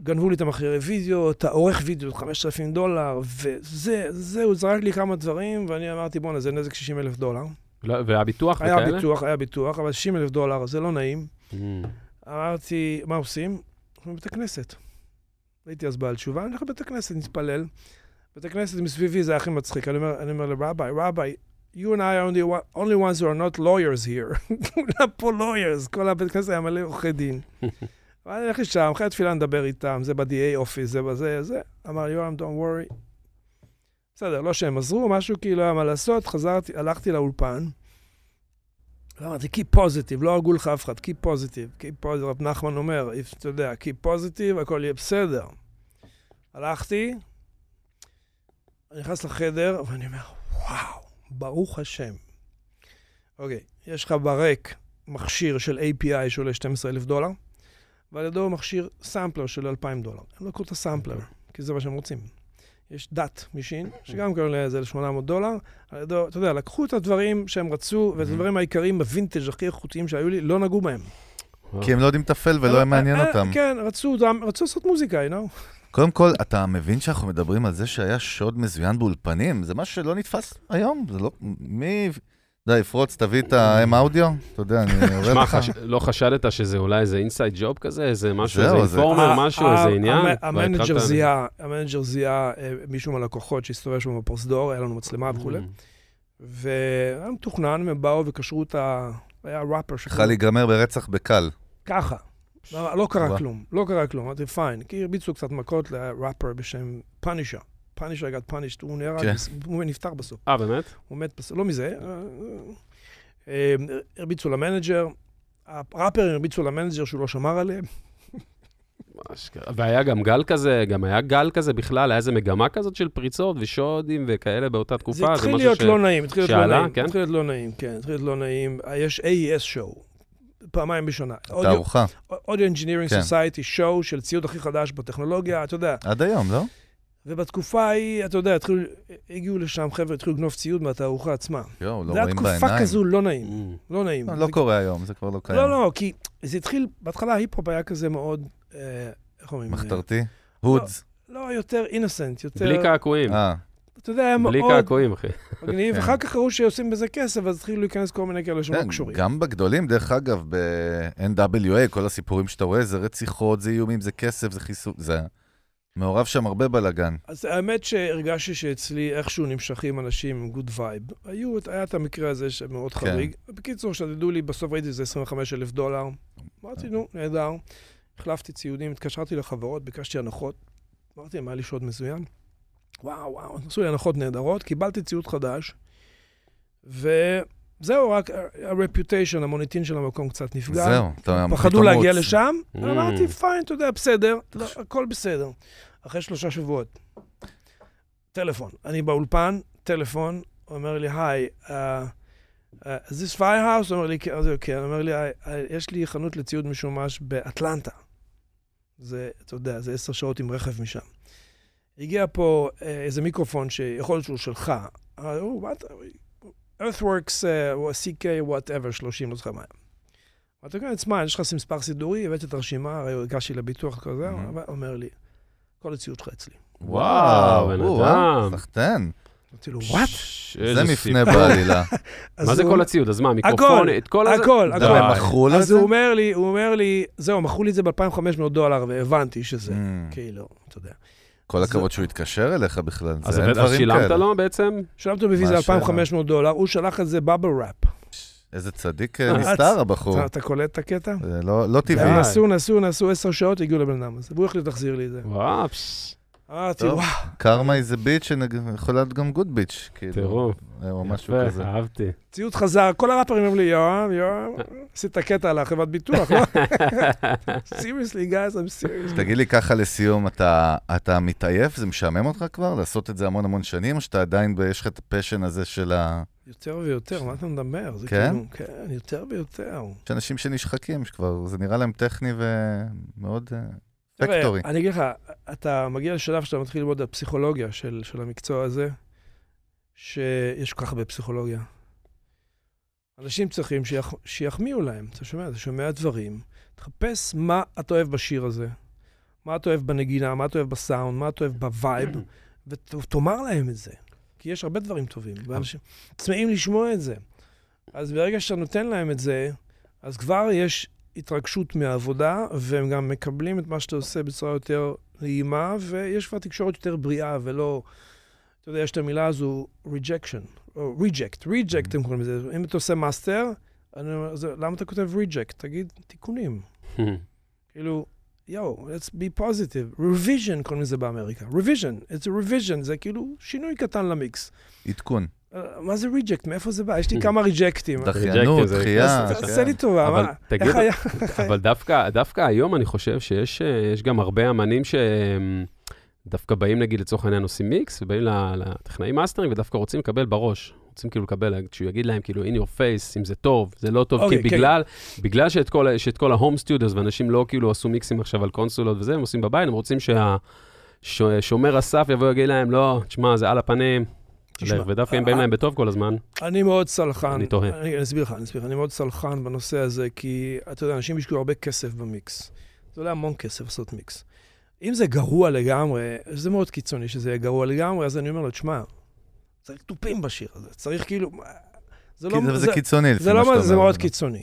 גנבו לי את המכשירי וידאו, את העורך וידאו, 5,000 דולר, וזה, זהו, זרק לי כמה דברים, ואני אמרתי, בואנה, זה נזק 60 אלף דולר. לא, והביטוח היה וכאלה? ביטוח, היה ביטוח, אבל 60 אלף דולר, זה לא נעים. "מ, אמרתי, מה עושים? הולכים לבית הכנסת. הייתי אז בעל תשובה, אני הולך לבית הכנסת, נתפלל. בית הכנסת מסביבי זה הכי מצחיק. אני אומר, אני אומר לרביי, רביי, you and I are only, one- only ones who are not lawyers here. כולם פה lawyers, כל הבית כנסת היה מלא עורכי דין. ואני הולך לשם, אחרי התפילה נדבר איתם, זה ב-DA אופיס, זה בזה, זה. אמר יורם, don't worry. בסדר, לא שהם עזרו, משהו כאילו היה מה לעשות, חזרתי, הלכתי לאולפן. לא אמרתי, keep positive, לא הרגו לך אף אחד, keep positive, keep positive, רב נחמן אומר, if, אתה יודע, keep positive, הכל יהיה בסדר. הלכתי, אני נכנס לחדר, ואני אומר, וואו, ברוך השם. אוקיי, יש לך ברק מכשיר של API שעולה 12,000 דולר, ועל ידו מכשיר סמפלר של 2,000 דולר. הם לקחו את הסמפלר, כי זה מה שהם רוצים. יש DAT machine, שגם כן עולה איזה 800 דולר, על ידו, אתה יודע, לקחו את הדברים שהם רצו, ואת הדברים העיקריים בווינטג' הכי איכותיים שהיו לי, לא נגעו בהם. כי הם לא יודעים לטפל ולא היה מעניין אה, אותם. כן, רצו, רצו לעשות מוזיקה, you know? קודם כל, אתה מבין שאנחנו מדברים על זה שהיה שוד מזוין באולפנים? זה משהו שלא נתפס היום? זה לא... מי... די, פרוץ, תביא את ה-M אודיו? אתה יודע, אני שמע, לך. לא חשדת שזה אולי איזה inside job כזה? איזה משהו, איזה זה- informer, משהו, איזה עניין? ה manager זיהה, ה manager זיהה אה, מישהו מהלקוחות שהסתובב שם בפרוזדור, היה לנו מצלמה וכולי, "מ, והיה מתוכנן, הם באו וקשרו את ה... היה ראפר יכול להיגמר ברצח בקל. ככה. לא לא קרה. כלום, לא קרה כלום, אמרתי fine, כי הרביצו קצת מכות לראפר בשם Punisher. Punisher got punished, הוא נהרג, כן. הוא נפטר בסוף. אה, באמת? הוא מת בסוף, לא מזה. אה, אה, הרביצו ל manager, הראפרים הרביצו למנג'ר שהוא לא שמר עליהם. והיה גם גל כזה, גם היה גל כזה בכלל, היה איזה מגמה כזאת של פריצות ושודים וכאלה באותה תקופה. זה התחיל להיות לא נעים, התחיל להיות לא נעים. כן? התחיל להיות לא נעים, כן, התחיל להיות לא נעים. יש AES שואו, פעמיים בשנה. תערוכה. Audio Engineering כן. Society שואו של ציוד הכי חדש בטכנולוגיה, אתה יודע. עד היום, לא? ובתקופה ההיא, אתה יודע, התחילו, הגיעו לשם חבר'ה, התחילו לגנוב ציוד מהתערוכה עצמה. יואו, לא זה היה רואים תקופה בעיניים. כזו לא נעים, Mm. לא נעים. לא, לא קורה היום, זה כבר לא קיים. לא, לא, כי זה התחיל, בהתחלה ההיפ-הופ היה כזה מאוד, אה, איך אומרים? מחתרתי? hoods. לא, יותר innocent, יותר... בלי קעקועים. אתה יודע, היה בלי מאוד קעקועים, אחי. מגניב. כן. אחר כך ראו שעושים בזה כסף, אז התחילו להיכנס כל מיני כאלה שלא כן, קשורים. גם בגדולים, דרך אגב, ב-NWA, כל הסיפורים שאתה רואה, זה רציחות, זה איומים, זה כסף, זה חיסול, זה... מעורב שם הרבה בלאגן. אז האמת שהרגשתי שאצלי איכשהו נמשכים אנשים עם good vibe. היו, היה את המקרה הזה שמאוד כן. חריג. בקיצור, שתדעו לי, בסוף ראיתי איזה 25 אלף דולר. אמרתי, נו, נהדר. החלפתי ציודים, התקשרתי לחברות, ביקשתי הנחות. אמרתי להם, היה לי שוד מזוין. וואו, וואו, עשו לי הנחות נהדרות, קיבלתי ציוד חדש, וזהו, רק ה-reputation, המוניטין של המקום קצת נפגע. זהו, אתה מתחיל פחדו להגיע. לשם, Mm. אמרתי, פיין, אתה יודע, בסדר, לא, הכל בסדר. אחרי שלושה שבועות, טלפון. אני באולפן, טלפון, הוא אומר לי, היי, uh, uh, is this firehouse? הוא אומר לי, כן, כן, אומר לי, "I- I- יש לי חנות לציוד משומש באטלנטה. זה, אתה יודע, זה עשר שעות עם רכב משם. הגיע פה uh, איזה מיקרופון שיכול להיות שהוא שלך. אמר, "או, מה אתה... Earthworks, uh, CK, whatever, 30, לא זוכר מה. אמרתי, כן, תשמע, יש לך מספר סידורי, הבאתי את הרשימה, הרי הגשתי לביטוח כזה, Mhm. הוא אומר לי, כל הציוד שלך אצלי. וואו, בן או, אדם. אה, סחטיין. אמרתי לו, וואט? זה מפנה. בעלילה. מה זה כל הציוד? אז מה, מיקרופון? את כל הזה? הכל, די. הכל. הם מכרו אז לזה? הוא אומר לי, הוא אומר לי, זהו, מכרו לי את זה ב-2,500 דולר, והבנתי שזה, Mm, כאילו, אתה יודע. כל הכבוד שהוא התקשר אליך בכלל, אז זה אין אז דברים שילמת כאלה. לו בעצם? שלמתי לו בוויזה מה השאלה? 2,500 דולר, הוא שלח את זה בבל ראפ. איזה צדיק אה, אה, נסתר הבחור. אתה- קולט את הקטע? זה לא לא טבעי. נסעו, נסעו, נסעו עשר שעות, הגיעו לבן אדם הזה, והוא החליט להחזיר לי את זה. וואו, פש, אמרתי. וואו, karma is a bitch יכולה להיות גם good bitch, כאילו. תראו. או משהו יפה, כזה. אהבתי. ציוד חזר, כל הראפרים אומרים לי, יואב, יואב, עשית קטע על החברת ביטוח, לא? seriously, guys, I'm serious. תגיד לי ככה לסיום, אתה, מתעייף? זה משעמם אותך כבר לעשות את זה המון המון שנים, או שאתה עדיין, יש לך את ה passion הזה של ה... יותר ויותר, מה אתה מדבר? זה כן? כאילו, כן, יותר ויותר. יש אנשים שנשחקים, שכבר, זה נראה להם טכני ומאוד אה, factory. אני אגיד לך, אתה מגיע לשלב שאתה מתחיל ללמוד את הפסיכולוגיה של, של המקצוע הזה, שיש כל כך הרבה פסיכולוגיה. אנשים צריכים שיח, שיחמיאו להם, אתה שומע? אתה שומע דברים, תחפש מה אתה אוהב בשיר הזה, מה אתה אוהב בנגינה, מה אתה אוהב בסאונד, מה אתה אוהב ב vibe, ותאמר להם את זה. כי יש הרבה דברים טובים, ואנשים צמאים לשמוע את זה. אז ברגע שאתה נותן להם את זה, אז כבר יש התרגשות מהעבודה, והם גם מקבלים את מה שאתה עושה בצורה יותר נעימה, ויש כבר תקשורת יותר בריאה, ולא... אתה יודע, יש את המילה הזו, rejection, או reject, reject הם קוראים לזה. אם אתה עושה master, אני אומר, "אז למה אתה כותב reject? תגיד תיקונים. כאילו, יואו, let's be positive. revision קוראים לזה באמריקה. revision, it's a revision, זה כאילו שינוי קטן למיקס. עדכון, מה זה reject? מאיפה זה בא? יש לי כמה ריג'קטים. דחיינות, דחייה. תעשה לי טובה, אבל מה? איך היה? אבל דווקא, היום אני חושב שיש אה, יש גם הרבה אמנים שהם דווקא באים, נגיד, לצורך העניין עושים מיקס, ובאים ל- לטכנאי מאסטרינג, ודווקא רוצים לקבל בראש. רוצים כאילו לקבל, שהוא יגיד להם כאילו, in your face, אם זה טוב, זה לא טוב, אוקיי, כי כן. בגלל, בגלל שאת כל, שאת כל ה home studios, ואנשים לא כאילו עשו מיקסים עכשיו על קונסולות וזה, הם עושים בבית, הם רוצים שהשומר הסף יבוא ויגיד להם, לא, תשמע, זה על הפנים, תשמע, ודווקא הם באים אה, להם בטוב כל הזמן. אני מאוד סלחן. אני תוהה. אני אסביר לך, אני אסביר לך. אני מאוד סלחן בנושא הזה, כי אתה יודע, אנשים השקיעו הרבה כסף במיקס. זה עולה המון כסף לעשות מיקס. אם זה גרוע לגמרי, זה מאוד קיצוני שזה יהיה גרוע לגמרי, אז אני אומר לו, תשמע, צריך תופים בשיר הזה. צריך כאילו... זה כי זה- זה קיצוני, לפי זה מה לא, שאתה מה- זה אומר. מאוד קיצוני.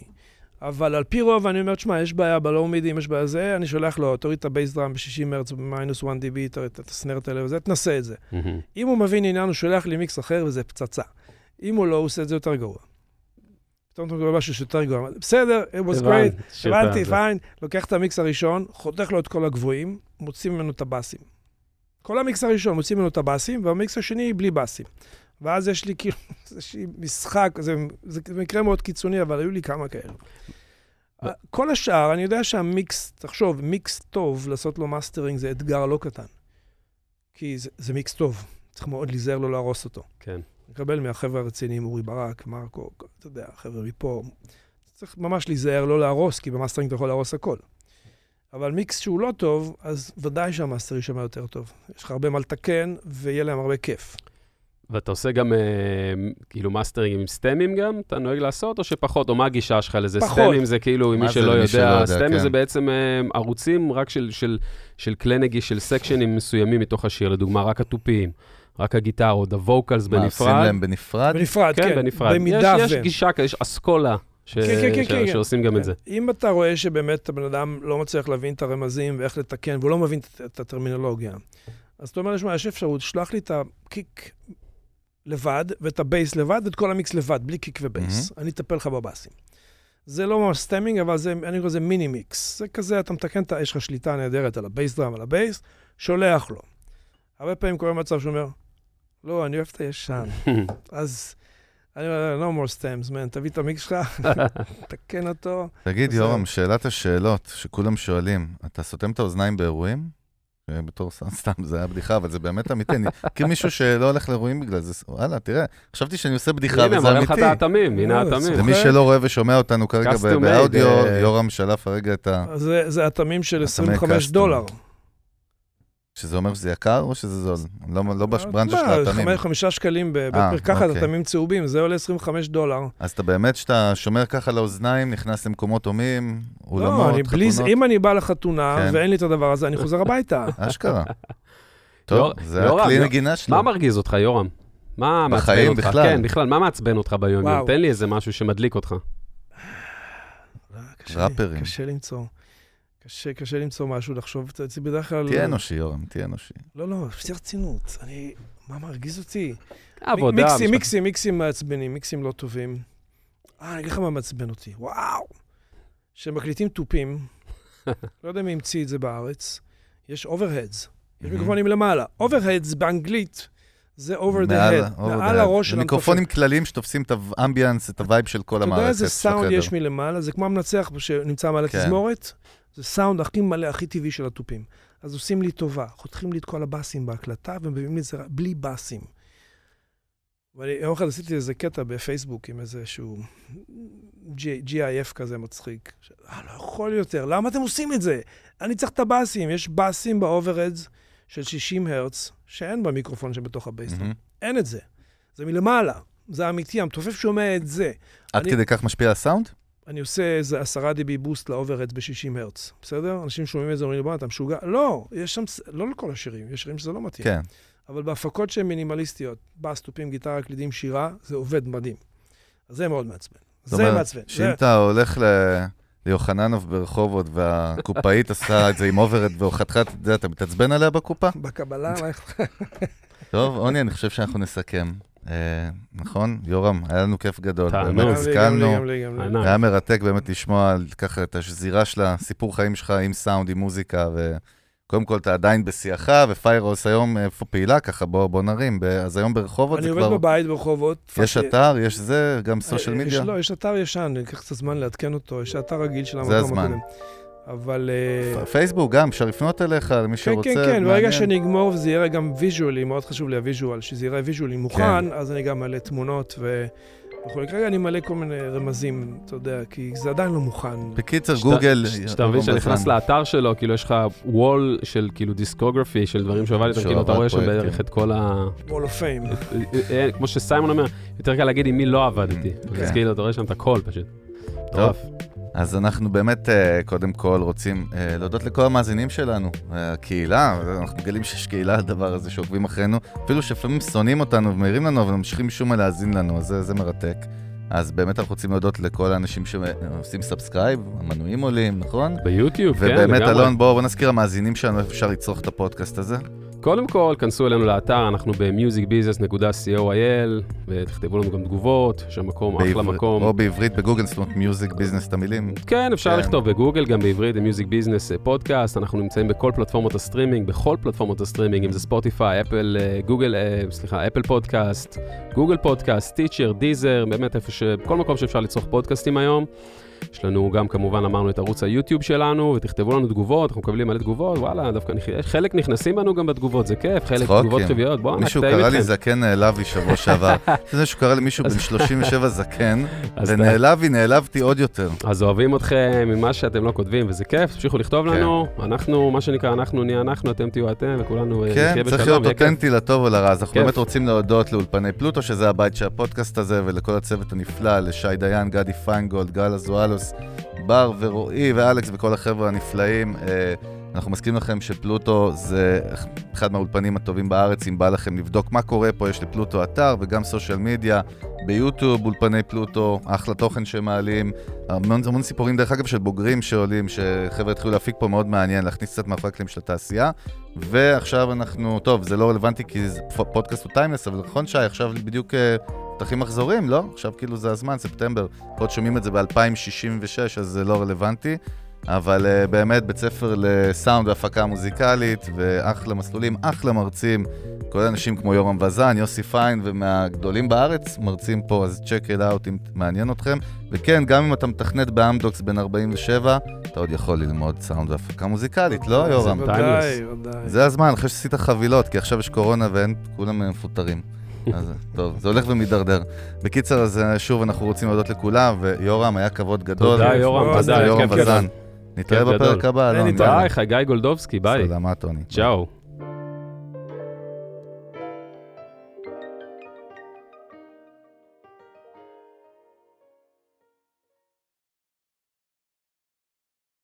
אבל על פי רוב, אני אומר, תשמע, יש בעיה ב low מידים, יש בעיה זה, אני שולח לו, תוריד את ה bass drum ב-60 הרץ במינוס 1 dB, תוריד את ה snare תעלה וזה, תנסה את זה. מהמם. אם הוא מבין עניין, הוא שולח לי מיקס אחר וזה פצצה. אם הוא לא, הוא עושה את זה יותר גרוע. פתאום אתה מקבל משהו שיותר גרוע. בסדר, it was great, הבנתי. fine. לוקח את המיקס הראשון, חותך לו את כל הגבוהים, מוציא ממנו את הבאסים. כל המיקס הראשון, מוציא ממנו את הבאסים, והמיקס השני בלי באסים. ואז יש לי כאילו איזשהי משחק, זה, זה מקרה מאוד קיצוני, אבל היו לי כמה כאלה. כל השאר, אני יודע שהמיקס, תחשוב, מיקס טוב, לעשות לו מאסטרינג זה אתגר לא קטן. כי זה, זה מיקס טוב, צריך מאוד להיזהר לא להרוס אותו. כן. לקבל מהחבר'ה הרציניים, אורי ברק, מרקו, אתה יודע, חבר'ה מפה. צריך ממש להיזהר לא להרוס, כי במאסטרינג אתה יכול להרוס הכל. אבל מיקס שהוא לא טוב, אז ודאי שהמאסטר יישמע יותר טוב. יש לך הרבה מה לתקן, ויהיה להם הרבה כיף. ואתה עושה גם אה, כאילו מאסטרינג עם סטמים גם? אתה נוהג לעשות, או שפחות? או מה הגישה שלך לזה? פחות. סטמים זה כאילו, מי שלא יודע, יודע, סטמים כן. זה בעצם אה, ערוצים רק של, של, של כלי נגינה, של סקשנים מסוימים מתוך השיר, לדוגמה, רק התופים, רק הגיטרות, ה vocals מה, עושים בנפרד. להם בנפרד? בנפרד, כן, כן. בנפרד. במידה יש, ו... יש גישה, כזה, יש אסכולה. ש... כן, כן, כן, ש... כן. שעושים גם את זה. אם אתה רואה שבאמת הבן אדם לא מצליח להבין את הרמזים ואיך לתקן, והוא לא מבין את- את הטרמינולוגיה, אז אתה אומר, יש אפשרות, שלח לי את הקיק לבד, ואת הבייס לבד, ואת כל המיקס לבד, בלי קיק ובייס. אני אטפל לך בבאסים. זה לא ממש stemming, אבל זה, אני קורא לזה mini mix. זה כזה, אתה מתקן, יש לך שליטה נהדרת על ה bass drum, על הבייס, שולח לו. הרבה פעמים קורה מצב שהוא אומר, לא, אני אוהב את הישן. אז אני אומר, no more stems, man, תביא את המיקס שלך, תקן אותו. תגיד. יורם, שאלת השאלות שכולם שואלים, אתה סותם את האוזניים באירועים? בתור סתם, זה היה בדיחה, אבל זה באמת אמיתי. אני מכיר מישהו שלא הולך לאירועים בגלל זה, וואלה, תראה, חשבתי שאני עושה בדיחה, הנה, וזה מראה לך אמיתי. את האטמים, הנה האטמים. למי שלא רואה ושומע אותנו כרגע באודיו, אה, יורם שלף הרגע את ה... זה, זה אטמים של אטמי 25 custom. דולר. שזה אומר שזה יקר או שזה זול? לא לא בברנז'ה של מה, האטמים. חמש- חמישה שקלים בבית אה, מרקחת, אוקיי. אטמים צהובים, זה עולה 25 דולר. אז אתה באמת, שאתה שומר ככה לאוזניים, נכנס למקומות הומים, לא, אולמות, אני בלי זה, חתונות, אם אני בא לחתונה כן. ואין לי את הדבר הזה, אני חוזר הביתה. אשכרה. טוב, יור- זה יורם, הכלי יור- נגינה שלו. מה מרגיז אותך, יורם? מה מעצבן בחיים אותך? בכלל. כן, בכלל, מה מעצבן אותך ביום-יום? תן לי איזה משהו שמדליק אותך. לא, קשה לי, ראפרים. קשה למצוא. קשה, קשה למצוא משהו לחשוב, זה בדרך כלל... תהיה אנושי, יורם, תהיה אנושי. לא, לא, בשיא רצינות. אני... מה מרגיז אותי? עבודה. מיקסים, מיקסים, מיקסים מעצבנים, מיקסים לא טובים. אה, אני אגיד לך מה מעצבן אותי. וואו! שמקליטים תופים, לא יודע מי המציא את זה בארץ, יש overheads. יש. מיקרופונים למעלה. overheads באנגלית זה over the head, over the מעל head. הראש של זה מיקרופונים כלליים שתופסים את ה ambience, את הווייב של כל אתה המערכת. יודע איזה סאונד. יש מלמעלה? זה כמו המנצח שנמצא מעל כן. התזמורת. זה סאונד הכי מלא, הכי טבעי של התופים. אז עושים לי טובה, חותכים לי את כל הבאסים בהקלטה ומביאים לי את זה בלי באסים. ואני יום אחד עשיתי איזה קטע בפייסבוק עם איזשהו GIF כזה מצחיק. אה, לא יכול יותר, למה אתם עושים את זה? אני צריך את הבאסים, יש באסים ב overheads של 60 הרץ, שאין במיקרופון שבתוך ה bass drum. מהמם. אין את זה. זה מלמעלה, זה אמיתי, המתופף שומע את זה. עד אני- כדי כך משפיע הסאונד? אני עושה איזה 10 dB boost ל overheads ב-60 הרץ, בסדר? אנשים שומעים את זה, אומרים לי, בוא, אתה משוגע. לא, יש שם, לא לכל השירים, יש שירים שזה לא מתאים. כן. אבל בהפקות שהן מינימליסטיות, בס, תופים, גיטרה, קלידים, שירה, זה עובד מדהים. זה מאוד מעצבן. זאת זה אומרת, מעצבן. שאם זה- אתה הולך ל- ליוחננוב ברחובות והקופאית עשה את זה עם אוברד וחתיכת, את זה, אתה מתעצבן עליה בקופה? בקבלה, מה איך- טוב, עוני, אני חושב שאנחנו נסכם. אה, נכון? יורם, היה לנו כיף גדול. באמת. ענק. היה מרתק באמת לשמוע על ככה את השזירה של הסיפור חיים שלך עם סאונד, עם מוזיקה, וקודם כל אתה עדיין בשיאך, ופיירוס היום איפה פעילה ככה, בוא, בוא נרים. אז היום ברחובות אני זה עובד כבר... בבית ברחובות. יש אתר, יש זה, גם אה, social media. לא, יש אתר ישן, אני אקח קצת זמן לעדכן אותו, יש אתר רגיל של זה המקום הזמן. הקודם. אבל... אה, פייסבוק גם, אפשר לפנות אליך, למי כן, שרוצה. כן, כן, ברגע מעניין. שאני אגמור וזה יראה גם ויז'ואלי, מאוד חשוב לי הוויז'ואל, שזה יראה ויז'ואלי מוכן, אז אני גם מעלה תמונות ו... וכולי. כרגע אני מעלה כל מיני רמזים, אתה יודע, כי זה עדיין לא מוכן. בקיצר, גוגל... שאתה מבין שאתה נכנס לאתר שלו, כאילו יש לך wall של כאילו discography, של דברים שהוא עבד איתם, כאילו אתה רואה שם. בערך את כל ה... Wall of Fame. אה, כמו שסיימון אומר, יותר קל להגיד עם מי לא עבדתי. כן. אז כאילו אתה רואה שם את הכל פשוט. מטורף. אז אנחנו באמת, אה, קודם כל, רוצים אה, להודות לכל המאזינים שלנו. אה, הקהילה, אנחנו מגלים שיש קהילה לדבר הזה שעוקבים אחרינו, אפילו שלפעמים שונאים אותנו ומעירים לנו, אבל ממשיכים משום מה להאזין לנו, אז זה, זה מרתק. אז באמת אנחנו רוצים להודות לכל האנשים שעושים subscribe, המנויים עולים, נכון? ביוטיוב, כן, ובאמת, לגמרי. אלון, בואו בוא נזכיר למאזינים שלנו איפה אפשר לצרוך את הפודקאסט הזה. קודם כל, כנסו אלינו לאתר, אנחנו ב-musicbusiness.co.il, ותכתבו לנו גם תגובות, יש שם מקום, אחלה בעברית- מקום. או בעברית בגוגל, זאת אומרת Music Business את המילים. כן, אפשר כן. לכתוב בגוגל, גם בעברית, ב-Music Business פודקאסט, אנחנו נמצאים בכל פלטפורמות הסטרימינג, בכל פלטפורמות הסטרימינג, אם זה ספוטיפיי, אפל, גוגל, סליחה, אפל פודקאסט, גוגל פודקאסט, סטיצ'ר, דיזר, באמת איפה ש... כל מקום שאפשר לצרוך פודקאסטים היום. יש לנו גם, כמובן, אמרנו את ערוץ היוטיוב שלנו, ותכתבו לנו תגובות, אנחנו מקבלים מלא תגובות, וואלה, דווקא נכ- חלק נכנסים בנו גם בתגובות, זה כיף, חלק צחוקים. תגובות חיוביות, בואו מישהו קרא לי. זקן נעלבי שבוע שעבר. זה מישהו קרא למישהו בן 37 זקן, ונעלבי, נעלבתי עוד יותר. אז אוהבים אתכם ממה שאתם לא כותבים, וזה כיף, תמשיכו לכתוב כן. לנו, אנחנו, מה שנקרא, אנחנו נהיה אנחנו, אתם תהיו אתם, וכולנו אה, כן, צריך להיות. אותנטי לטוב ולרע. אז אנחנו. באמת רוצים להודות לאולפני פלוטו, שזה הבית של הפודקאסט הזה, ולכל הצוות הנפלא, לשי דיין, גדי פיינגולד, גל אזואלוס, בר ורועי ואלכס וכל החבר'ה הנפלאים. אה, אנחנו מזכירים לכם שפלוטו זה אחד מהאולפנים הטובים בארץ, אם בא לכם לבדוק מה קורה פה, יש לפלוטו אתר וגם סושיאל מדיה, ביוטיוב אולפני פלוטו, אחלה תוכן שהם מעלים, המון, המון סיפורים דרך אגב של בוגרים שעולים, שחבר'ה התחילו להפיק פה מאוד מעניין, להכניס קצת מאחורי הקלעים של התעשייה. ועכשיו אנחנו, טוב, זה לא רלוונטי כי פודקאסט הוא טיימלס, אבל נכון שי, עכשיו בדיוק אה, פתחים מחזורים, לא? עכשיו כאילו זה הזמן, ספטמבר. עוד שומעים את זה ב-2066, אז זה לא רלוונטי. אבל uh, באמת בית ספר לסאונד והפקה מוזיקלית, ואחלה מסלולים, אחלה מרצים, כולל אנשים כמו יורם וזן, יוסי פיין, ומהגדולים בארץ מרצים פה, אז check it out אם מעניין אתכם. וכן, גם אם אתה מתכנת באמדוקס בן 47, אתה עוד יכול ללמוד סאונד והפקה מוזיקלית, לא יורם? זה ודאי, ודאי. זה הזמן, אחרי שעשית חבילות, כי עכשיו יש קורונה ואין, כולם מפוטרים. אז טוב, זה הולך ומידרדר. בקיצר, אז אה, שוב, אנחנו רוצים להודות לכולם, ויורם, היה כבוד גדול. תודה, יורם, תודה, יורם כיף גדול. וזן. נתראה בפרק. הבא, אלון. טעם. ביי, חגי גולדובסקי, ביי. סלמת, טוני. צ'או.